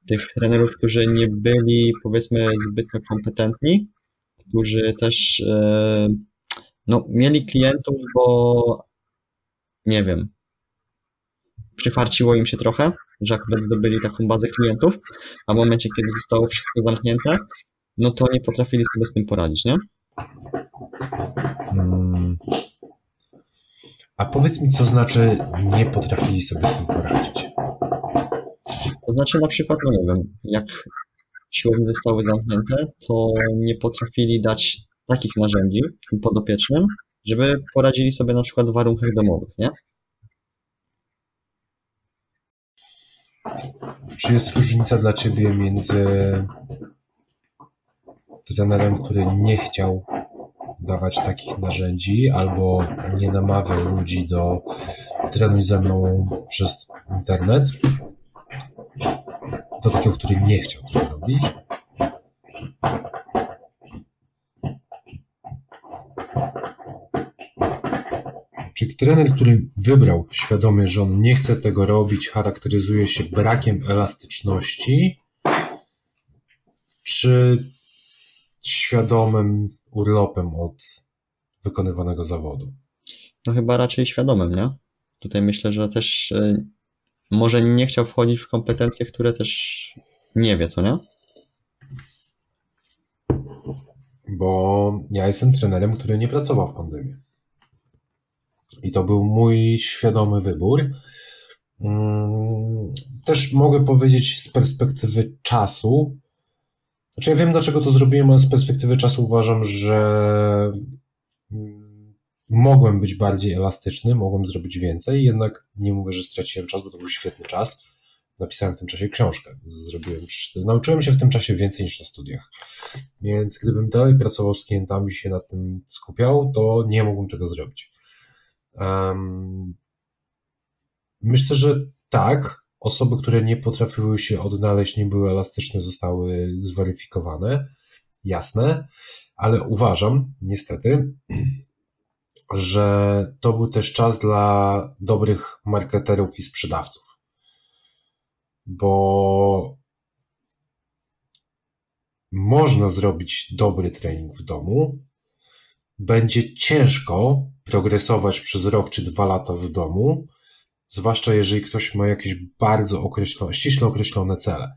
Tych trenerów, którzy nie byli, powiedzmy, zbytnio kompetentni, którzy też e, no, mieli klientów, bo nie wiem, przyfarciło im się trochę, że akurat zdobyli taką bazę klientów, a w momencie, kiedy zostało wszystko zamknięte, no to nie potrafili sobie z tym poradzić, nie?
Hmm. A powiedz mi, co znaczy nie potrafili sobie z tym poradzić?
To znaczy na przykład, no nie wiem, jak siłownie zostały zamknięte, to nie potrafili dać takich narzędzi podopiecznym, żeby poradzili sobie na przykład w warunkach domowych, nie?
Czy jest różnica dla Ciebie między trenerem, który nie chciał dawać takich narzędzi albo nie namawiał ludzi do trenuj ze mną przez internet, do takiego, który nie chciał tego robić? Czy trener, który wybrał świadomie, że on nie chce tego robić, charakteryzuje się brakiem elastyczności, czy świadomym urlopem od wykonywanego zawodu?
No chyba raczej świadomym, nie? Tutaj myślę, że też y, może nie chciał wchodzić w kompetencje, które też nie wie, co nie?
Bo ja jestem trenerem, który nie pracował w pandemii. I to był mój świadomy wybór. Mm, też mogę powiedzieć z perspektywy czasu. Znaczy, ja wiem, dlaczego to zrobiłem, ale z perspektywy czasu uważam, że mm, mogłem być bardziej elastyczny, mogłem zrobić więcej, jednak nie mówię, że straciłem czas, bo to był świetny czas. Napisałem w tym czasie książkę. Zrobiłem, nauczyłem się w tym czasie więcej niż na studiach. Więc gdybym dalej pracował z klientami, się nad tym skupiał, to nie mógłbym tego zrobić. Um, myślę, że tak. Osoby, które nie potrafiły się odnaleźć, nie były elastyczne, zostały zweryfikowane. Jasne, ale uważam, niestety, że to był też czas dla dobrych marketerów i sprzedawców. Bo można zrobić dobry trening w domu, będzie ciężko progresować przez rok czy dwa lata w domu, zwłaszcza jeżeli ktoś ma jakieś bardzo określone, ściśle określone cele.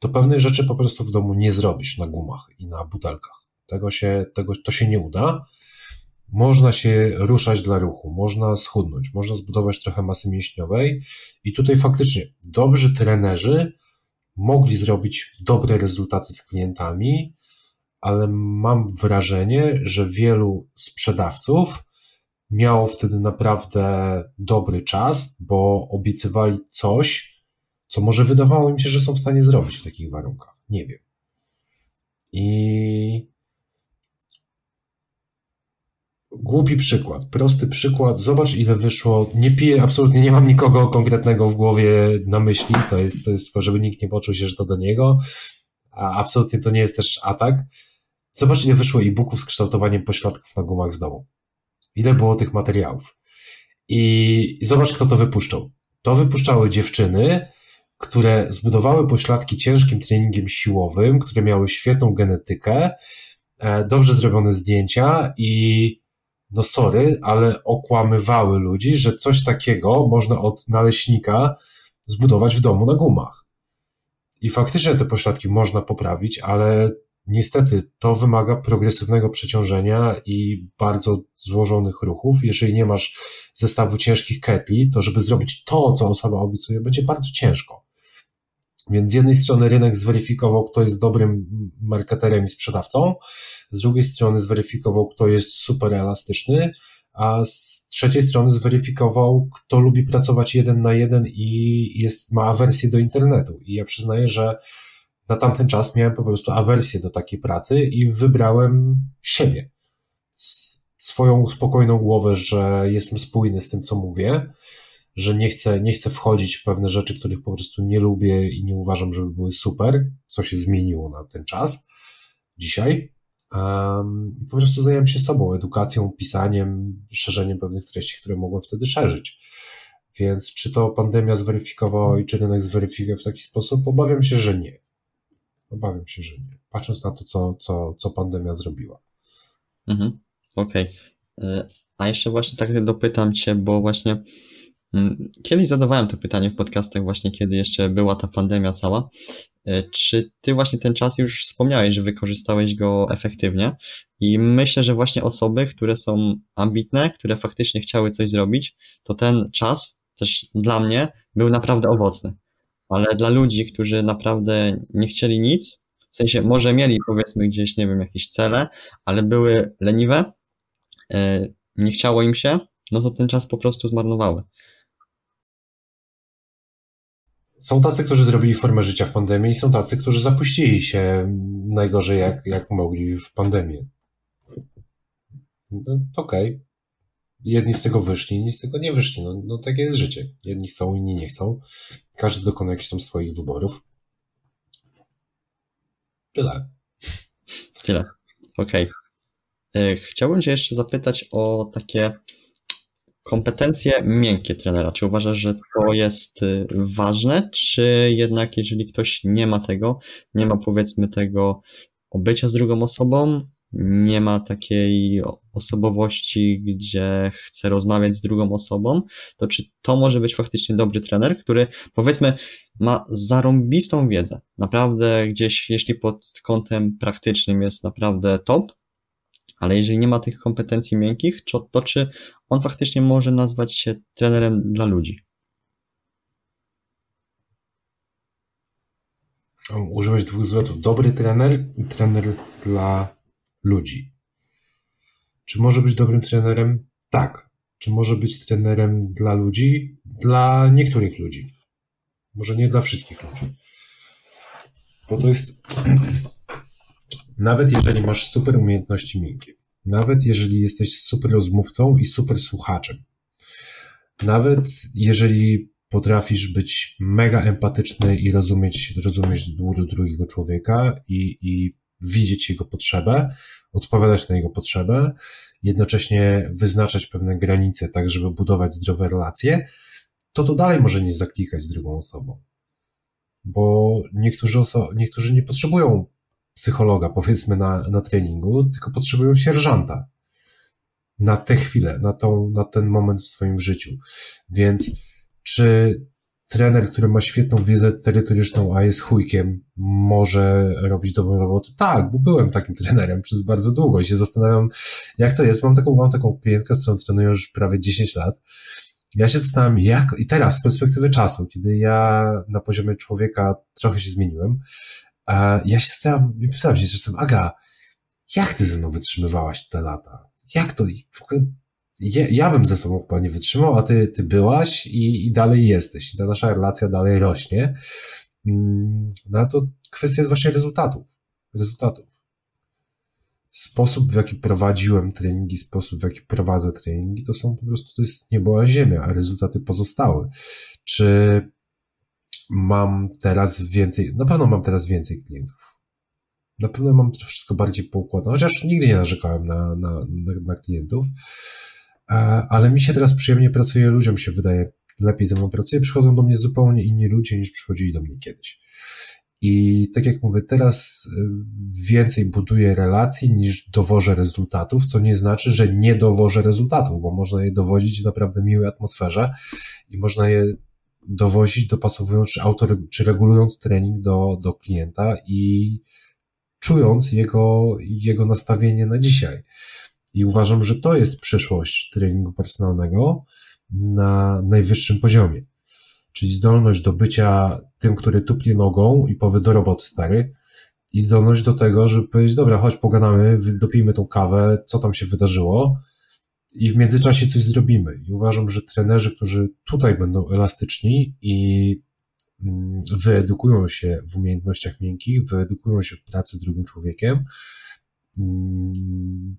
To pewnych rzeczy po prostu w domu nie zrobisz na gumach i na butelkach. Tego się, tego, to się nie uda. Można się ruszać dla ruchu, można schudnąć, można zbudować trochę masy mięśniowej i tutaj faktycznie dobrzy trenerzy mogli zrobić dobre rezultaty z klientami, ale mam wrażenie, że wielu sprzedawców miało wtedy naprawdę dobry czas, bo obiecywali coś, co może wydawało im się, że są w stanie zrobić w takich warunkach. Nie wiem. I głupi przykład, prosty przykład. Zobacz, ile wyszło. Nie piję, absolutnie nie mam nikogo konkretnego w głowie na myśli. To jest, to jest tylko, żeby nikt nie poczuł się, że to do niego. A absolutnie to nie jest też atak. Zobacz, ile wyszło e-booków z kształtowaniem pośladków na gumach w domu. Ile było tych materiałów. I, zobacz, kto to wypuszczał. To wypuszczały dziewczyny, które zbudowały pośladki ciężkim treningiem siłowym, które miały świetną genetykę, e, dobrze zrobione zdjęcia i no sorry, ale okłamywały ludzi, że coś takiego można od naleśnika zbudować w domu na gumach. I faktycznie te pośladki można poprawić, ale Niestety to wymaga progresywnego przeciążenia i bardzo złożonych ruchów. Jeżeli nie masz zestawu ciężkich ketli, to żeby zrobić to, co osoba obiecuje, będzie bardzo ciężko. Więc z jednej strony rynek zweryfikował, kto jest dobrym marketerem i sprzedawcą, z drugiej strony zweryfikował, kto jest super elastyczny, a z trzeciej strony zweryfikował, kto lubi pracować jeden na jeden i jest, ma awersję do internetu. I ja przyznaję, że na tamten czas miałem po prostu awersję do takiej pracy i wybrałem siebie. Swoją spokojną głowę, że jestem spójny z tym, co mówię, że nie chcę, nie chcę wchodzić w pewne rzeczy, których po prostu nie lubię i nie uważam, żeby były super, co się zmieniło na ten czas. dzisiaj. Um, po prostu zająłem się sobą, edukacją, pisaniem, szerzeniem pewnych treści, które mogłem wtedy szerzyć. Więc czy to pandemia zweryfikowała i czy rynek zweryfikuje w taki sposób? Obawiam się, że nie. Obawiam się, że nie. Patrząc na to, co, co, co pandemia zrobiła.
Mhm. Okej. Okay. A jeszcze właśnie tak dopytam Cię, bo właśnie mm, kiedyś zadawałem to pytanie w podcastach właśnie, kiedy jeszcze była ta pandemia cała. E, czy Ty właśnie ten czas już wspomniałeś, że wykorzystałeś go efektywnie? I myślę, że właśnie osoby, które są ambitne, które faktycznie chciały coś zrobić, to ten czas też dla mnie był naprawdę owocny. Ale dla ludzi, którzy naprawdę nie chcieli nic, w sensie może mieli powiedzmy gdzieś, nie wiem, jakieś cele, ale były leniwe, e, nie chciało im się, no to ten czas po prostu zmarnowały.
Są tacy, którzy zrobili formę życia w pandemii i są tacy, którzy zapuścili się najgorzej jak, jak mogli w pandemii. No, Okej. Okay. Jedni z tego wyszli, inni z tego nie wyszli. No, no takie jest życie. Jedni chcą, inni nie chcą. Każdy dokona jakichś tam swoich wyborów. Tyle.
Tyle. Okej. Okay. E, chciałbym Cię jeszcze zapytać o takie kompetencje miękkie trenera. Czy uważasz, że to jest y, ważne, czy jednak jeżeli ktoś nie ma tego, nie ma powiedzmy tego obycia z drugą osobą, nie ma takiej osobowości, gdzie chce rozmawiać z drugą osobą, to czy to może być faktycznie dobry trener, który powiedzmy ma zarąbistą wiedzę, naprawdę gdzieś, jeśli pod kątem praktycznym jest naprawdę top, ale jeżeli nie ma tych kompetencji miękkich, to czy on faktycznie może nazwać się trenerem dla ludzi?
Użyłeś dwóch zwrotów. Dobry trener i trener dla ludzi. Czy może być dobrym trenerem? Tak. Czy może być trenerem dla ludzi? Dla niektórych ludzi. Może nie dla wszystkich ludzi. Bo to jest nawet jeżeli masz super umiejętności miękkie, nawet jeżeli jesteś super rozmówcą i super słuchaczem, nawet jeżeli potrafisz być mega empatyczny i rozumieć, rozumieć ból drugiego człowieka i, i widzieć jego potrzebę, odpowiadać na jego potrzebę, jednocześnie wyznaczać pewne granice, tak żeby budować zdrowe relacje, to to dalej może nie zaklikać z drugą osobą. Bo niektórzy, oso- niektórzy nie potrzebują psychologa, powiedzmy, na, na treningu, tylko potrzebują sierżanta na tę chwilę, na, tą, na ten moment w swoim życiu. Więc czy trener, który ma świetną wiedzę terytoryczną, a jest chujkiem, może robić dobrą robotę? Tak, bo byłem takim trenerem przez bardzo długo i się zastanawiam, jak to jest. Mam taką, mam taką klientkę, z którą trenuję już prawie 10 lat. Ja się zastanawiam, jak, i teraz z perspektywy czasu, kiedy ja na poziomie człowieka trochę się zmieniłem, ja się stałem, pytałem się czasem, Aga, jak ty ze mną wytrzymywałaś te lata? Jak to? W ogóle ja, bym ze sobą chyba nie wytrzymał, a ty, ty byłaś i, i dalej jesteś. I ta nasza relacja dalej rośnie. Mm, no to kwestia jest właśnie rezultatów. Rezultatów. Sposób, w jaki prowadziłem treningi, sposób, w jaki prowadzę treningi, to są po prostu, to jest niebo a ziemia, a rezultaty pozostały. Czy mam teraz więcej, na pewno mam teraz więcej klientów. Na pewno mam to wszystko bardziej poukładane, chociaż nigdy nie narzekałem na, na, na, na klientów, ale mi się teraz przyjemnie pracuje, ludziom się wydaje lepiej ze mną pracuje, przychodzą do mnie zupełnie inni ludzie niż przychodzili do mnie kiedyś. I tak jak mówię, teraz e, więcej buduję relacji niż dowożę rezultatów, co nie znaczy, że nie dowożę rezultatów, bo można je dowodzić w naprawdę miłej atmosferze i można je dowozić, dopasowując czy, autor, czy regulując trening do, do klienta i czując jego, jego nastawienie na dzisiaj. I uważam, że to jest przyszłość treningu personalnego na najwyższym poziomie. Czyli zdolność do bycia tym, który tupnie nogą i powie do roboty stary, i zdolność do tego, żeby powiedzieć, dobra, chodź pogadamy, dopijmy tą kawę, co tam się wydarzyło, i w międzyczasie coś zrobimy. I uważam, że trenerzy, którzy tutaj będą elastyczni i mm, wyedukują się w umiejętnościach miękkich, wyedukują się w pracy z drugim człowiekiem, mm,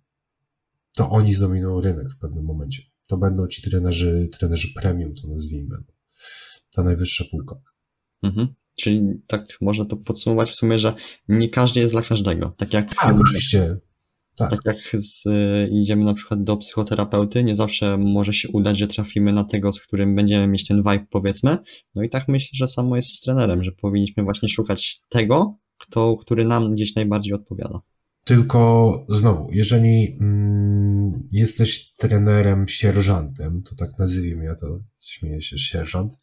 to oni zdominują rynek w pewnym momencie. To będą ci trenerzy, trenerzy premium, to nazwijmy. Ta najwyższa półka.
Mhm. Czyli tak można to podsumować w sumie, że nie każdy jest dla każdego. Tak jak.
Tak, oczywiście. Tak.
tak jak z, idziemy na przykład do psychoterapeuty, nie zawsze może się udać, że trafimy na tego, z którym będziemy mieć ten vibe, powiedzmy. No i tak myślę, że samo jest z trenerem, że powinniśmy właśnie szukać tego, kto, który nam gdzieś najbardziej odpowiada.
Tylko znowu, jeżeli mm, jesteś trenerem sierżantem, to tak nazwijmy, ja to śmieję się, sierżant.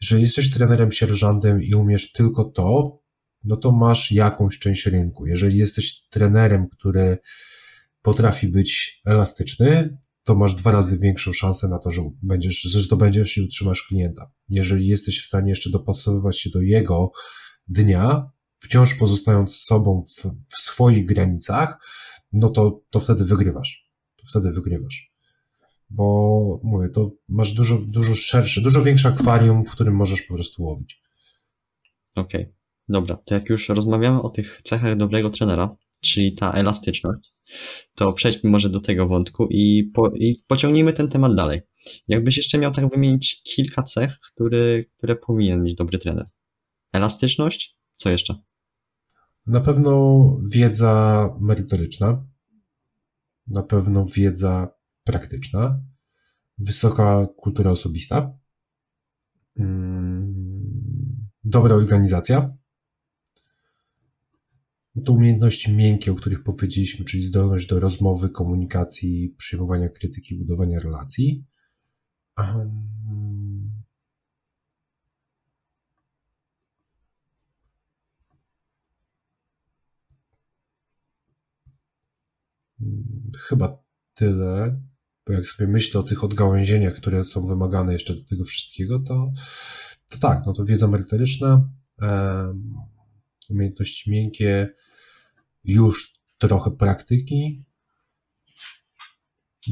Jeżeli jesteś trenerem sierżantem i umiesz tylko to, no to masz jakąś część rynku. Jeżeli jesteś trenerem, który potrafi być elastyczny, to masz dwa razy większą szansę na to, że będziesz, że zdobędziesz i utrzymasz klienta. Jeżeli jesteś w stanie jeszcze dopasowywać się do jego dnia, wciąż pozostając sobą w, w swoich granicach, no to, to wtedy wygrywasz. To wtedy wygrywasz. Bo mówię, to masz dużo, dużo szersze, dużo większe akwarium, w którym możesz po prostu łowić.
Okej, okay. dobra. To jak już rozmawiamy o tych cechach dobrego trenera, czyli ta elastyczność, to przejdźmy może do tego wątku i, po, i pociągnijmy ten temat dalej. Jakbyś jeszcze miał tak wymienić kilka cech, który, które powinien mieć dobry trener? Elastyczność? Co jeszcze?
Na pewno wiedza merytoryczna, na pewno wiedza praktyczna, wysoka kultura osobista, mm, dobra organizacja, to umiejętności miękkie, o których powiedzieliśmy, czyli zdolność do rozmowy, komunikacji, przyjmowania krytyki, budowania relacji. Chyba tyle, bo jak sobie myślę o tych odgałęzieniach, które są wymagane jeszcze do tego wszystkiego, to, to tak, no to wiedza merytoryczna, um, umiejętności miękkie, już trochę praktyki,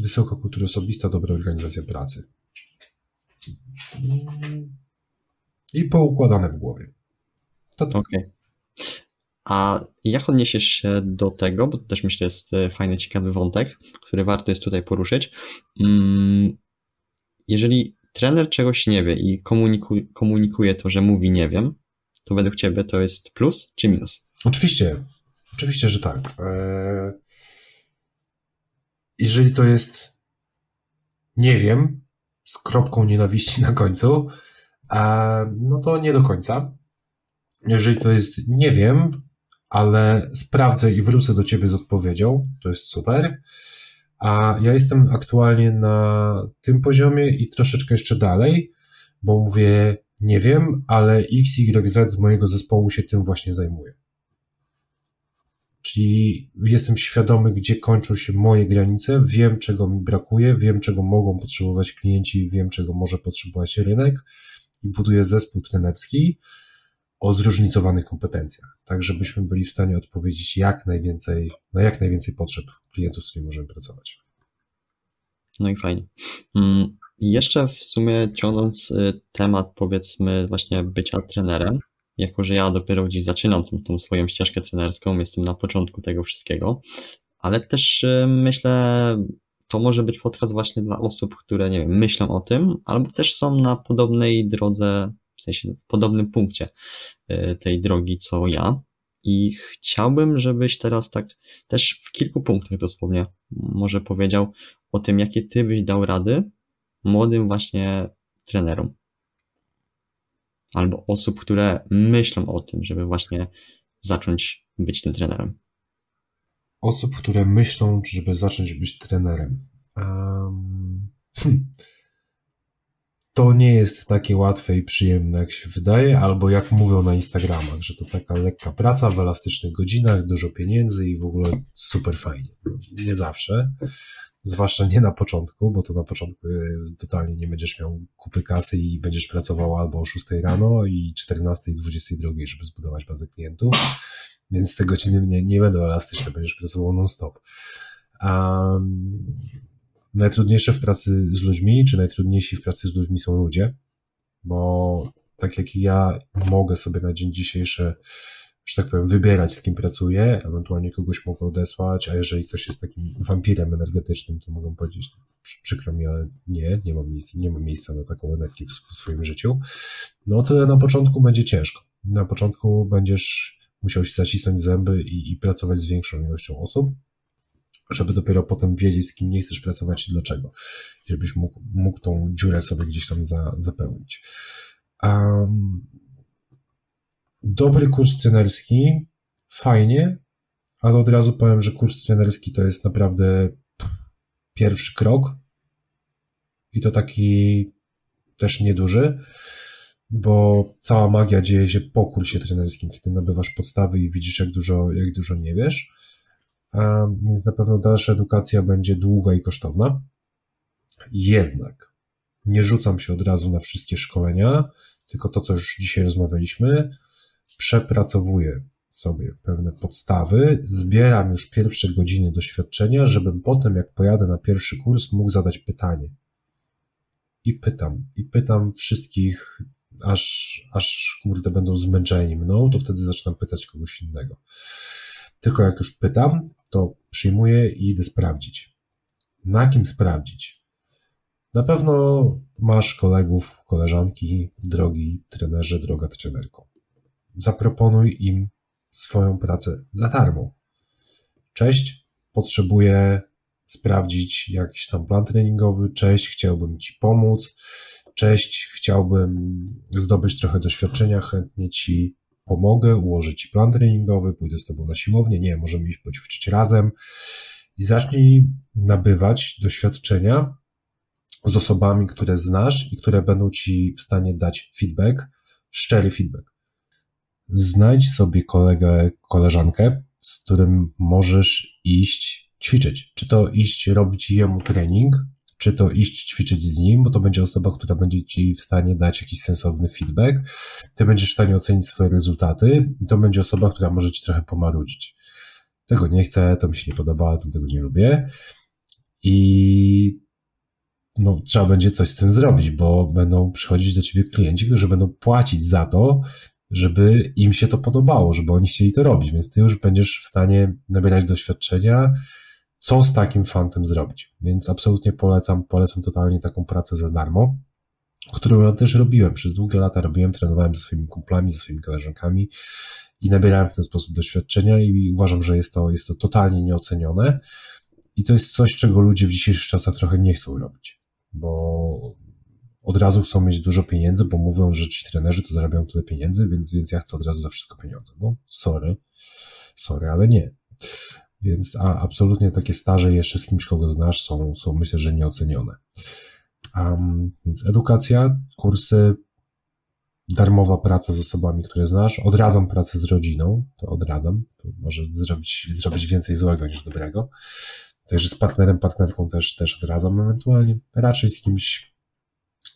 wysoka kultura osobista, dobra organizacja pracy. I poukładane w głowie.
To tak. Okay. A jak odniesiesz się do tego, bo to też myślę jest e, fajny, ciekawy wątek, który warto jest tutaj poruszyć. Mm, jeżeli trener czegoś nie wie i komunikuje, komunikuje to, że mówi nie wiem, to według Ciebie to jest plus czy minus?
Oczywiście, oczywiście, że tak. E, jeżeli to jest nie wiem, z kropką nienawiści na końcu, no to nie do końca. Jeżeli to jest nie wiem, ale sprawdzę i wrócę do ciebie z odpowiedzią. To jest super. A ja jestem aktualnie na tym poziomie i troszeczkę jeszcze dalej, bo mówię, nie wiem, ale XYZ z mojego zespołu się tym właśnie zajmuje. Czyli jestem świadomy, gdzie kończą się moje granice, wiem, czego mi brakuje, wiem, czego mogą potrzebować klienci, wiem, czego może potrzebować rynek i buduję zespół trenerski, o zróżnicowanych kompetencjach, tak żebyśmy byli w stanie odpowiedzieć jak najwięcej, na jak najwięcej potrzeb klientów, z którymi możemy pracować.
No i fajnie. Mm, jeszcze w sumie ciągnąc y, temat powiedzmy właśnie bycia trenerem, jako że ja dopiero gdzieś zaczynam tą, tą swoją ścieżkę trenerską, jestem na początku tego wszystkiego, ale też y, myślę, to może być podcast właśnie dla osób, które nie wiem, myślą o tym, albo też są na podobnej drodze w sensie w podobnym punkcie e, tej drogi co ja. I chciałbym, żebyś teraz tak też w kilku punktach dosłownie może powiedział o tym, jakie ty byś dał rady młodym właśnie trenerom. Albo osób, które myślą o tym, żeby właśnie zacząć być tym trenerem.
Osób, które myślą, żeby zacząć być trenerem. Um, hmm to nie jest takie łatwe i przyjemne, jak się wydaje, albo jak mówią na Instagramach, że to taka lekka praca w elastycznych godzinach, dużo pieniędzy i w ogóle super fajnie. Nie zawsze, zwłaszcza nie na początku, bo to na początku e, totalnie nie będziesz miał kupy kasy i będziesz pracował albo o 6 rano i 14 i 22, żeby zbudować bazę klientów, więc te godziny nie, nie będą elastyczne, będziesz pracował non-stop. Um, najtrudniejsze w pracy z ludźmi, czy najtrudniejsi w pracy z ludźmi są ludzie, bo tak jak ja mogę sobie na dzień dzisiejszy że tak powiem, wybierać, z kim pracuję, ewentualnie kogoś mogę odesłać, a jeżeli ktoś jest takim wampirem energetycznym, to mogę powiedzieć, przykro mi, ale nie, nie mam miejsca, nie mam miejsca na taką energię w, swoim życiu, no to na początku będzie ciężko. Na początku będziesz musiał się zacisnąć zęby i, i pracować z większą ilością osób, żeby dopiero potem wiedzieć, z kim nie chcesz pracować i dlaczego. Żebyś mógł, mógł tą dziurę sobie gdzieś tam za, zapełnić. Um, dobry kurs trenerski, fajnie, ale od razu powiem, że kurs trenerski to jest naprawdę pierwszy krok i to taki też nieduży, bo cała magia dzieje się po kursie trenerskim, kiedy nabywasz podstawy i widzisz, jak dużo, jak dużo nie wiesz. A więc na pewno dalsza edukacja będzie długa i kosztowna. Jednak nie rzucam się od razu na wszystkie szkolenia, tylko to, co już dzisiaj rozmawialiśmy, przepracowuję sobie pewne podstawy, zbieram już pierwsze godziny doświadczenia, żebym potem, jak pojadę na pierwszy kurs, mógł zadać pytanie. I pytam, i pytam wszystkich, aż, aż kurde będą zmęczeni mną, to wtedy zaczynam pytać kogoś innego. Tylko jak już pytam, to przyjmuję i idę sprawdzić. Na kim sprawdzić? Na pewno masz kolegów, koleżanki, drogi trenerze, droga trenerko. Zaproponuj im swoją pracę za darmo. Cześć, potrzebuję sprawdzić jakiś tam plan treningowy. Cześć, chciałbym Ci pomóc. Cześć, chciałbym zdobyć trochę doświadczenia, chętnie Ci pomogę, ułożę Ci plan treningowy, pójdę z Tobą na siłownię, nie, możemy iść poćwiczyć razem i zacznij nabywać doświadczenia z osobami, które znasz i które będą Ci w stanie dać feedback, szczery feedback. Znajdź sobie kolegę, koleżankę, z którym możesz iść ćwiczyć. Czy to iść robić jemu trening, czy to iść ćwiczyć z nim, bo to będzie osoba, która będzie ci w stanie dać jakiś sensowny feedback. Ty będziesz w stanie ocenić swoje rezultaty, to będzie osoba, która może ci trochę pomarudzić. Tego nie chcę, to mi się nie podoba, to tego nie lubię. I no, trzeba będzie coś z tym zrobić, bo będą przychodzić do ciebie klienci, którzy będą płacić za to, żeby im się to podobało, żeby oni chcieli to robić, więc ty już będziesz w stanie nabierać doświadczenia, co z takim fantem zrobić. Więc absolutnie polecam, polecam totalnie taką pracę za darmo, którą ja też robiłem. Przez długie lata robiłem, trenowałem ze swoimi kumplami, ze swoimi koleżankami i nabierałem w ten sposób doświadczenia i uważam, że jest to, jest to totalnie nieocenione. I to jest coś, czego ludzie w dzisiejszych czasach trochę nie chcą robić, bo od razu chcą mieć dużo pieniędzy, bo mówią, że ci trenerzy to zarabiają tyle pieniędzy, więc, więc ja chcę od razu za wszystko pieniądze. No, sorry, sorry, ale nie. Więc a, absolutnie takie staże jeszcze z kimś, kogo znasz, są, są myślę, że nieocenione. Um, więc edukacja, kursy, darmowa praca z osobami, które znasz. Odradzam pracę z rodziną, to odradzam. To może zrobić, zrobić więcej złego niż dobrego. Także z partnerem, partnerką też, też odradzam ewentualnie. Raczej z kimś,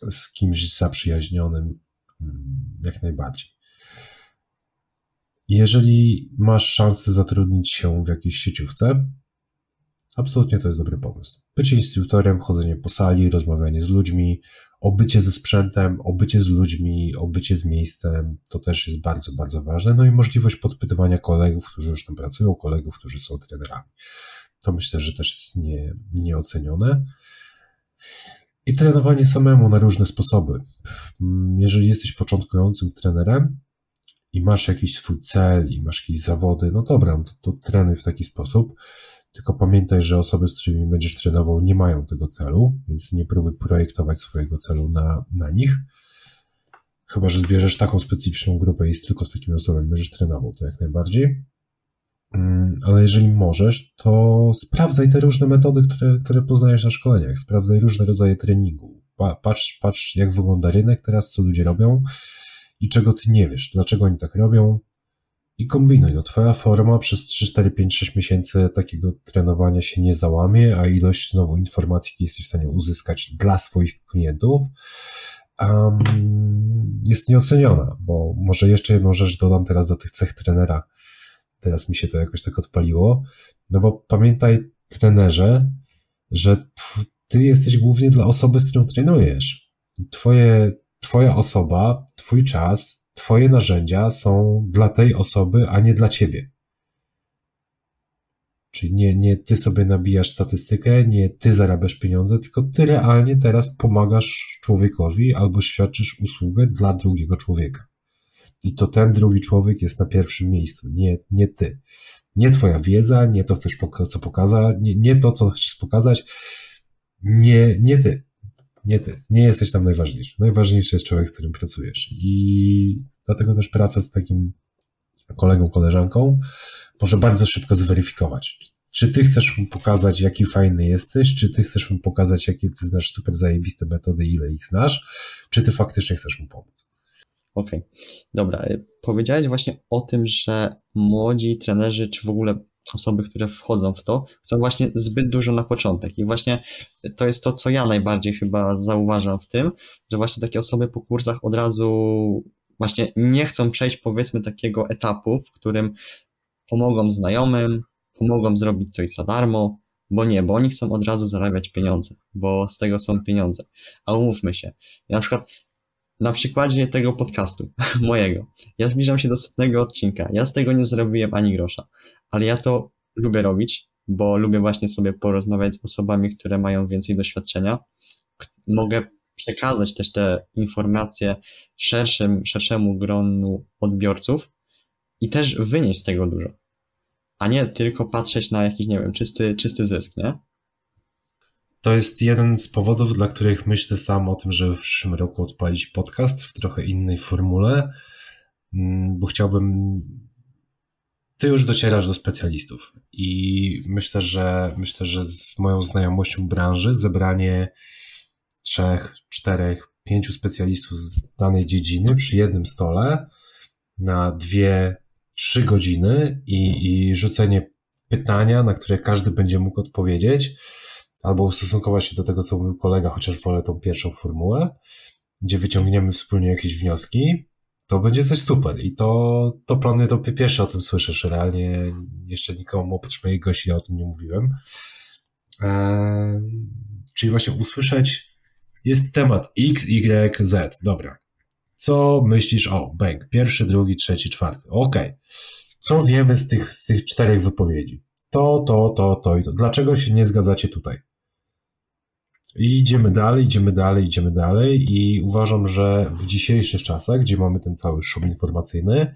z kimś zaprzyjaźnionym, mm, jak najbardziej. Jeżeli masz szansę zatrudnić się w jakiejś sieciówce, absolutnie to jest dobry pomysł. Bycie instruktorem, chodzenie po sali, rozmawianie z ludźmi, obycie ze sprzętem, obycie z ludźmi, obycie z miejscem, to też jest bardzo, bardzo ważne. No i możliwość podpytywania kolegów, którzy już tam pracują, kolegów, którzy są trenerami. To myślę, że też jest nie, nieocenione. I trenowanie samemu na różne sposoby. Jeżeli jesteś początkującym trenerem, i masz jakiś swój cel i masz jakieś zawody, no dobra, no to, to trenuj w taki sposób. Tylko pamiętaj, że osoby, z którymi będziesz trenował, nie mają tego celu, więc nie próbuj projektować swojego celu na, na nich. Chyba, że zbierzesz taką specyficzną grupę i tylko z takimi osobami będziesz trenował, to jak najbardziej. Mm, ale jeżeli możesz, to sprawdzaj te różne metody, które, które poznajesz na szkoleniach. Sprawdzaj różne rodzaje treningu. Patrz, patrz, jak wygląda rynek teraz, co ludzie robią i czego ty nie wiesz, dlaczego oni tak robią i kombinuj. No, twoja forma przez 3, 4, 5, 6 miesięcy takiego trenowania się nie załamie, a ilość znowu informacji, jakie jesteś w stanie uzyskać dla swoich klientów, um, jest nieoceniona, bo może jeszcze jedną rzecz dodam teraz do tych cech trenera. Teraz mi się to jakoś tak odpaliło. No bo pamiętaj, trenerze, że ty jesteś głównie dla osoby, z którą trenujesz. Twoje Twoja osoba, Twój czas, Twoje narzędzia są dla tej osoby, a nie dla ciebie. Czyli nie, nie ty sobie nabijasz statystykę, nie ty zarabiasz pieniądze, tylko ty realnie teraz pomagasz człowiekowi albo świadczysz usługę dla drugiego człowieka. I to ten drugi człowiek jest na pierwszym miejscu, nie, nie ty. Nie twoja wiedza, nie to, chcesz, co pokazać, nie, nie to, co chcesz pokazać, nie, nie ty. Nie ty. Nie jesteś tam najważniejszy. Najważniejszy jest człowiek, z którym pracujesz. I dlatego też praca z takim kolegą, koleżanką może bardzo szybko zweryfikować. Czy ty chcesz mu pokazać, jaki fajny jesteś, czy ty chcesz mu pokazać, jakie ty znasz super zajebiste metody, ile ich znasz, czy ty faktycznie chcesz mu pomóc.
Okej, okay. dobra. Powiedziałeś właśnie o tym, że młodzi trenerzy, czy w ogóle osoby, które wchodzą w to, chcą właśnie zbyt dużo na początek. I właśnie to jest to, co ja najbardziej chyba zauważam w tym, że właśnie takie osoby po kursach od razu właśnie nie chcą przejść powiedzmy takiego etapu, w którym pomogą znajomym, pomogą zrobić coś za darmo, bo nie, bo oni chcą od razu zarabiać pieniądze, bo z tego są pieniądze. A umówmy się, ja na przykład na przykładzie tego podcastu mojego, ja zbliżam się do setnego odcinka, ja z tego nie zrobiłem ani grosza, ale ja to lubię robić, bo lubię właśnie sobie porozmawiać z osobami, które mają więcej doświadczenia. Mogę przekazać też te informacje szerszym, szerszemu gronu odbiorców i też wynieść z tego dużo. A nie tylko patrzeć na jakiś, nie wiem, czysty, czysty zysk, nie?
To jest jeden z powodów, dla których myślę sam o tym, żeby w przyszłym roku odpalić podcast w trochę innej formule, mm, bo chciałbym. Ty już docierasz do specjalistów. I myślę, że myślę, że z moją znajomością branży zebranie trzech, czterech, pięciu specjalistów z danej dziedziny przy jednym stole na dwie, trzy godziny i, i rzucenie pytania, na które każdy będzie mógł odpowiedzieć, albo ustosunkować się do tego, co mówił kolega, chociaż wolę tą pierwszą formułę, gdzie wyciągniemy wspólnie jakieś wnioski, to będzie coś super. I to, to planuję, to pierwsze o tym słyszysz. Realnie jeszcze nikomu oprócz mojej gości o tym nie mówiłem. Eee, czyli właśnie usłyszeć, jest temat X, Y, Z. Dobra. Co myślisz o Bang? Pierwszy, drugi, trzeci, czwarty. Ok. Co wiemy z tych, z tych czterech wypowiedzi? To, to, to, to i to. Dlaczego się nie zgadzacie tutaj? I idziemy dalej, idziemy dalej, idziemy dalej i uważam, że w dzisiejszych czasach, gdzie mamy ten cały szum informacyjny,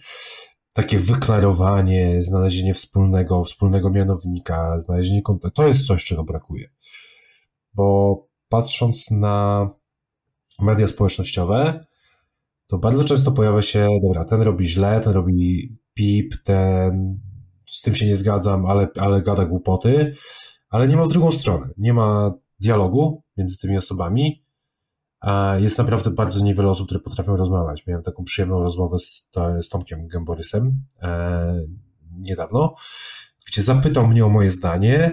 takie wyklarowanie, znalezienie wspólnego, wspólnego mianownika, znalezienie kontaktu, to jest coś, czego brakuje. Bo patrząc na media społecznościowe, to bardzo często pojawia się, dobra, ten robi źle, ten robi pip, ten z tym się nie zgadzam, ale, ale gada głupoty, ale nie ma w drugą stronę. Nie ma dialogu między tymi osobami. Jest naprawdę bardzo niewiele osób, które potrafią rozmawiać. Miałem taką przyjemną rozmowę z, z Tomkiem Gęborysem e, niedawno, gdzie zapytał mnie o moje zdanie.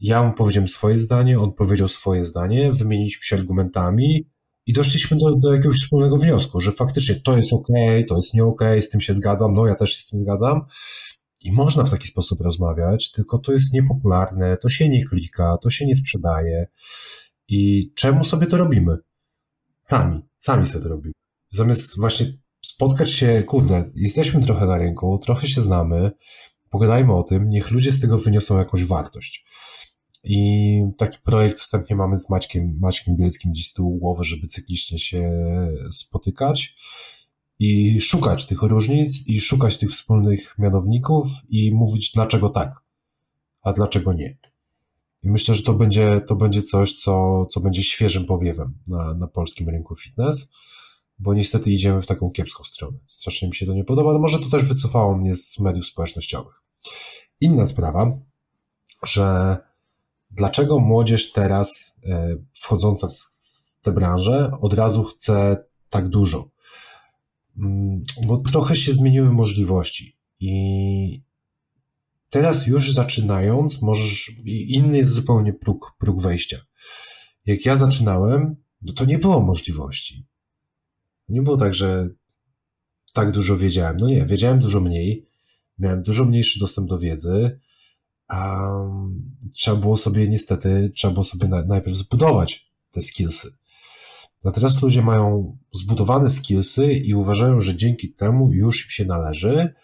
Ja mu powiedziałem swoje zdanie, on powiedział swoje zdanie, wymieniliśmy się argumentami i doszliśmy do, do jakiegoś wspólnego wniosku, że faktycznie to jest ok, to jest nie ok, z tym się zgadzam, no ja też się z tym zgadzam. I można w taki sposób rozmawiać, tylko to jest niepopularne, to się nie klika, to się nie sprzedaje. I czemu sobie to robimy? Sami, sami sobie to robimy. Zamiast właśnie spotkać się, kurde, jesteśmy trochę na rynku, trochę się znamy, pogadajmy o tym, niech ludzie z tego wyniosą jakąś wartość. I taki projekt wstępnie mamy z Maćkiem, Maćkiem Bielskim gdzieś z tyłu głowy, żeby cyklicznie się spotykać i szukać tych różnic i szukać tych wspólnych mianowników i mówić dlaczego tak, a dlaczego nie. I myślę, że to będzie, to będzie coś, co, co będzie świeżym powiewem na, na polskim rynku fitness, bo niestety idziemy w taką kiepską stronę. Strasznie mi się to nie podoba, ale może to też wycofało mnie z mediów społecznościowych. Inna sprawa, że dlaczego młodzież teraz e, wchodząca w tę branżę od razu chce tak dużo? Bo trochę się zmieniły możliwości i teraz już zaczynając, możesz, inny jest zupełnie próg, próg wejścia. Jak ja zaczynałem, no to nie było możliwości. Nie było tak, że tak dużo wiedziałem. No nie, wiedziałem dużo mniej, miałem dużo mniejszy dostęp do wiedzy, a trzeba było sobie niestety, trzeba było sobie najpierw zbudować te skillsy. Teraz ludzie mają zbudowane skillsy i uważają, że dzięki temu już im się należy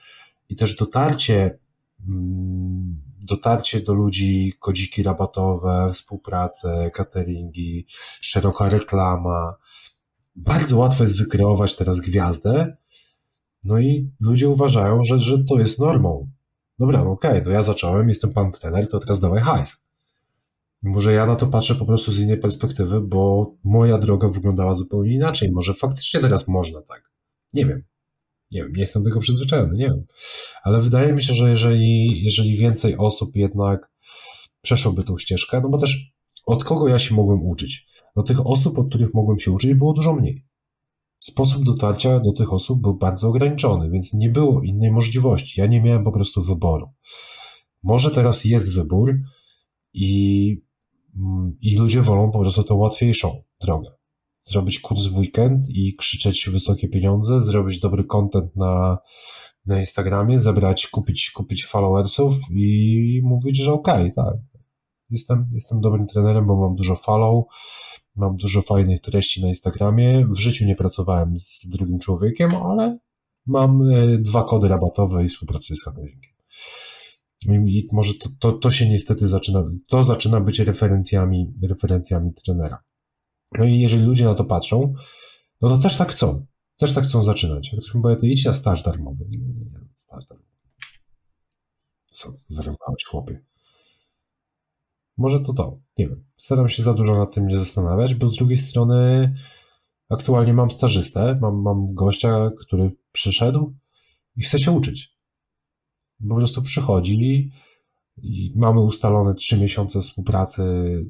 i też dotarcie, mm, dotarcie do ludzi, kodziki rabatowe, współpracę, cateringi, szeroka reklama. Bardzo łatwo jest wykreować teraz gwiazdę, no i ludzie uważają, że, że to jest normą. Dobra, no okej, okay, to ja zacząłem, jestem pan trener, to teraz dawaj hajs. Może ja na to patrzę po prostu z innej perspektywy, bo moja droga wyglądała zupełnie inaczej. Może faktycznie teraz można tak. Nie wiem. Nie wiem, nie jestem tego przyzwyczajony, nie wiem. Ale wydaje mi się, że jeżeli, jeżeli więcej osób jednak przeszłoby tą ścieżkę, no bo też od kogo ja się mogłem uczyć? No tych osób, od których mogłem się uczyć, było dużo mniej. Sposób dotarcia do tych osób był bardzo ograniczony, więc nie było innej możliwości. Ja nie miałem po prostu wyboru. Może teraz jest wybór i i ludzie wolą po prostu tą łatwiejszą drogę. Zrobić kurs w weekend i krzyczeć wysokie pieniądze, zrobić dobry content na, na Instagramie, zebrać, kupić, kupić followersów i mówić, że okej, okay, tak. Jestem, jestem dobrym trenerem, bo mam dużo follow, mam dużo fajnych treści na Instagramie. W życiu nie pracowałem z drugim człowiekiem, ale mam e, dwa kody rabatowe i współpracuję z handlingiem. I może to, to, to się niestety zaczyna, to zaczyna być referencjami, referencjami trenera. No i jeżeli ludzie na to patrzą, no to też tak chcą. Też tak chcą zaczynać. Jak ktoś mi powie, to idź na staż darmowy. Nie, nie, staż darmowy. Co, zwariowałeś, chłopie? Może to to, nie wiem. Staram się za dużo nad tym nie zastanawiać, bo z drugiej strony aktualnie mam stażystę, mam, mam gościa, który przyszedł i chce się uczyć po prostu przychodzi i mamy ustalone trzy miesiące współpracy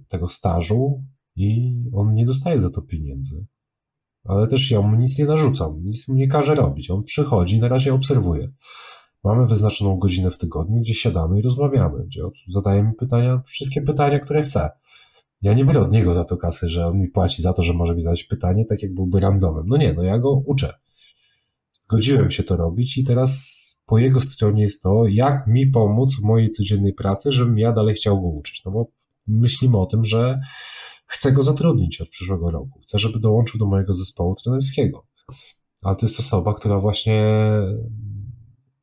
tego stażu i on nie dostaje za to pieniędzy. Ale też ja mu nic nie narzucam, nic mu nie każę robić. On przychodzi i na razie obserwuje. Mamy wyznaczoną godzinę w tygodniu, gdzie siadamy i rozmawiamy, gdzie zadaje mi pytania, wszystkie pytania, które chce. Ja nie biorę od niego za to kasy, że on mi płaci za to, że może mi zadać pytanie, tak jak byłby randomem. No nie, no ja go uczę. Zgodziłem się to robić i teraz po jego stronie jest to, jak mi pomóc w mojej codziennej pracy, żebym ja dalej chciał go uczyć. No bo myślimy o tym, że chcę go zatrudnić od przyszłego roku. Chcę, żeby dołączył do mojego zespołu trenerskiego. Ale to jest osoba, która właśnie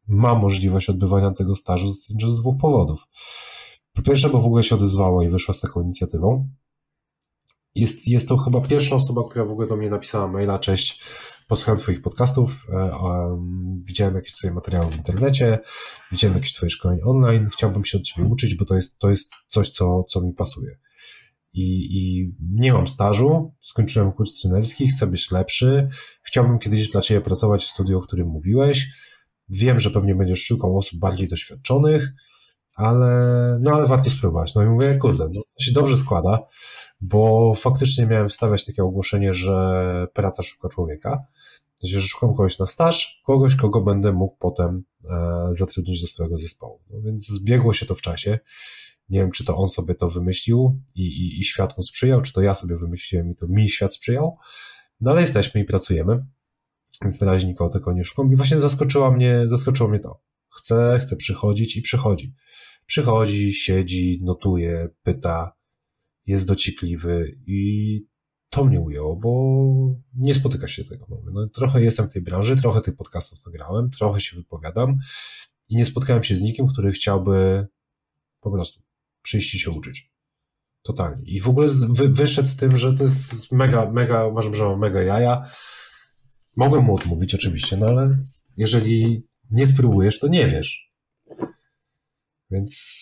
ma możliwość odbywania tego stażu z, z dwóch powodów. Po pierwsze, bo w ogóle się odezwała i wyszła z taką inicjatywą. Jest, jest to chyba pierwsza osoba, która w ogóle do mnie napisała maila, cześć, posłuchałem Twoich podcastów, e, widziałem jakieś Twoje materiały w internecie, widziałem jakieś Twoje szkolenia online, chciałbym się od Ciebie uczyć, bo to jest, to jest coś, co, co mi pasuje. I, I nie mam stażu, skończyłem kurs trenerski, chcę być lepszy, chciałbym kiedyś dla Ciebie pracować w studiu, o którym mówiłeś. Wiem, że pewnie będziesz szukał osób bardziej doświadczonych, ale, no ale warto spróbować. No i mówię, kurde, no, to się dobrze składa, bo faktycznie miałem wstawiać takie ogłoszenie, że praca szuka człowieka. Znaczy, że szukam kogoś na staż, kogoś, kogo będę mógł potem e, zatrudnić do swojego zespołu. No więc zbiegło się to w czasie. Nie wiem, czy to on sobie to wymyślił i, i, i świat mu sprzyjał, czy to ja sobie wymyśliłem i to mi świat sprzyjał. No ale jesteśmy i pracujemy, więc na razie nikogo tego nie szukam. I właśnie zaskoczyło mnie, zaskoczyło mnie to. Chce, chce przychodzić i przychodzi. Przychodzi, siedzi, notuje, pyta, jest dociekliwy i to mnie ujęło, bo nie spotyka się tego. No, trochę jestem w tej branży, trochę tych podcastów nagrałem, trochę się wypowiadam i nie spotkałem się z nikim, który chciałby po prostu przyjść i się uczyć. Totalnie. I w ogóle wy, wyszedł z tym, że to jest, to jest mega, mega, uważam, że mega jaja. Mogłem mu odmówić oczywiście, no ale jeżeli nie spróbujesz, to nie wiesz. Więc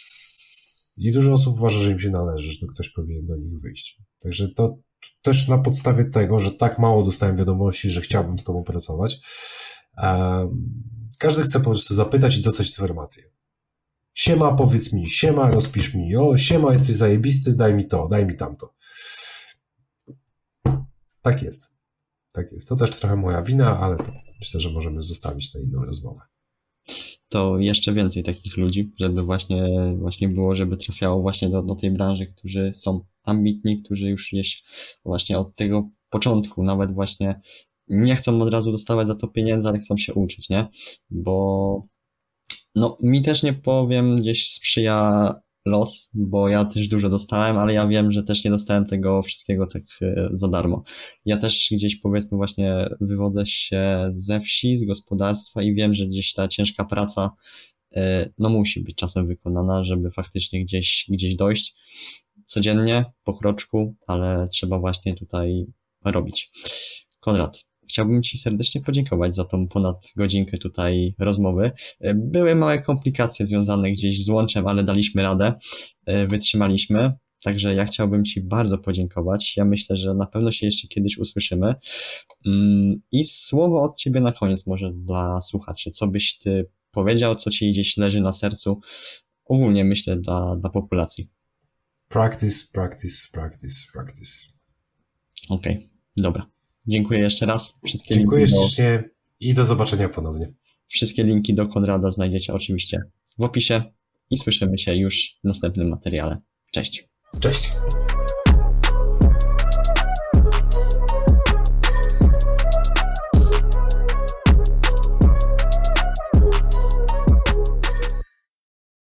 i dużo osób uważa, że im się należy, że ktoś powinien do nich wyjść. Także to też na podstawie tego, że tak mało dostałem wiadomości, że chciałbym z tobą pracować, każdy chce po prostu zapytać i dostać informację. Siema, powiedz mi, siema, rozpisz mi, o, siema, jesteś zajebisty, daj mi to, daj mi tamto. Tak jest. Tak jest. To też trochę moja wina, ale myślę, że możemy zostawić na inną rozmowę
to jeszcze więcej takich ludzi, żeby właśnie, właśnie było, żeby trafiało właśnie do, do tej branży, którzy są ambitni, którzy już gdzieś właśnie od tego początku, nawet właśnie nie chcą od razu dostawać za to pieniędzy, ale chcą się uczyć, nie? Bo no, mi też nie powiem, gdzieś sprzyja los, bo ja też dużo dostałem, ale ja wiem, że też nie dostałem tego wszystkiego tak e, za darmo. Ja też gdzieś powiedzmy właśnie wywodzę się ze wsi, z gospodarstwa i wiem, że gdzieś ta ciężka praca e, no musi być czasem wykonana, żeby faktycznie gdzieś, gdzieś dojść codziennie, po kroczku, ale trzeba właśnie tutaj robić. Konrad, chciałbym Ci serdecznie podziękować za tą ponad godzinkę tutaj rozmowy. Były małe komplikacje związane gdzieś z łączem, ale daliśmy radę, wytrzymaliśmy. Także ja chciałbym Ci bardzo podziękować. Ja myślę, że na pewno się jeszcze kiedyś usłyszymy. Mm, I słowo od Ciebie na koniec może dla słuchaczy. Co byś Ty powiedział, co Ci gdzieś leży na sercu? Ogólnie myślę dla, dla populacji.
Practice, practice, practice, practice.
Okej, okay, dobra. Dziękuję jeszcze raz.
Wszystkie Dziękuję ślicznie do... i do zobaczenia ponownie.
Wszystkie linki do Konrada znajdziecie oczywiście w opisie i słyszymy się już w następnym materiale. Cześć.
Cześć.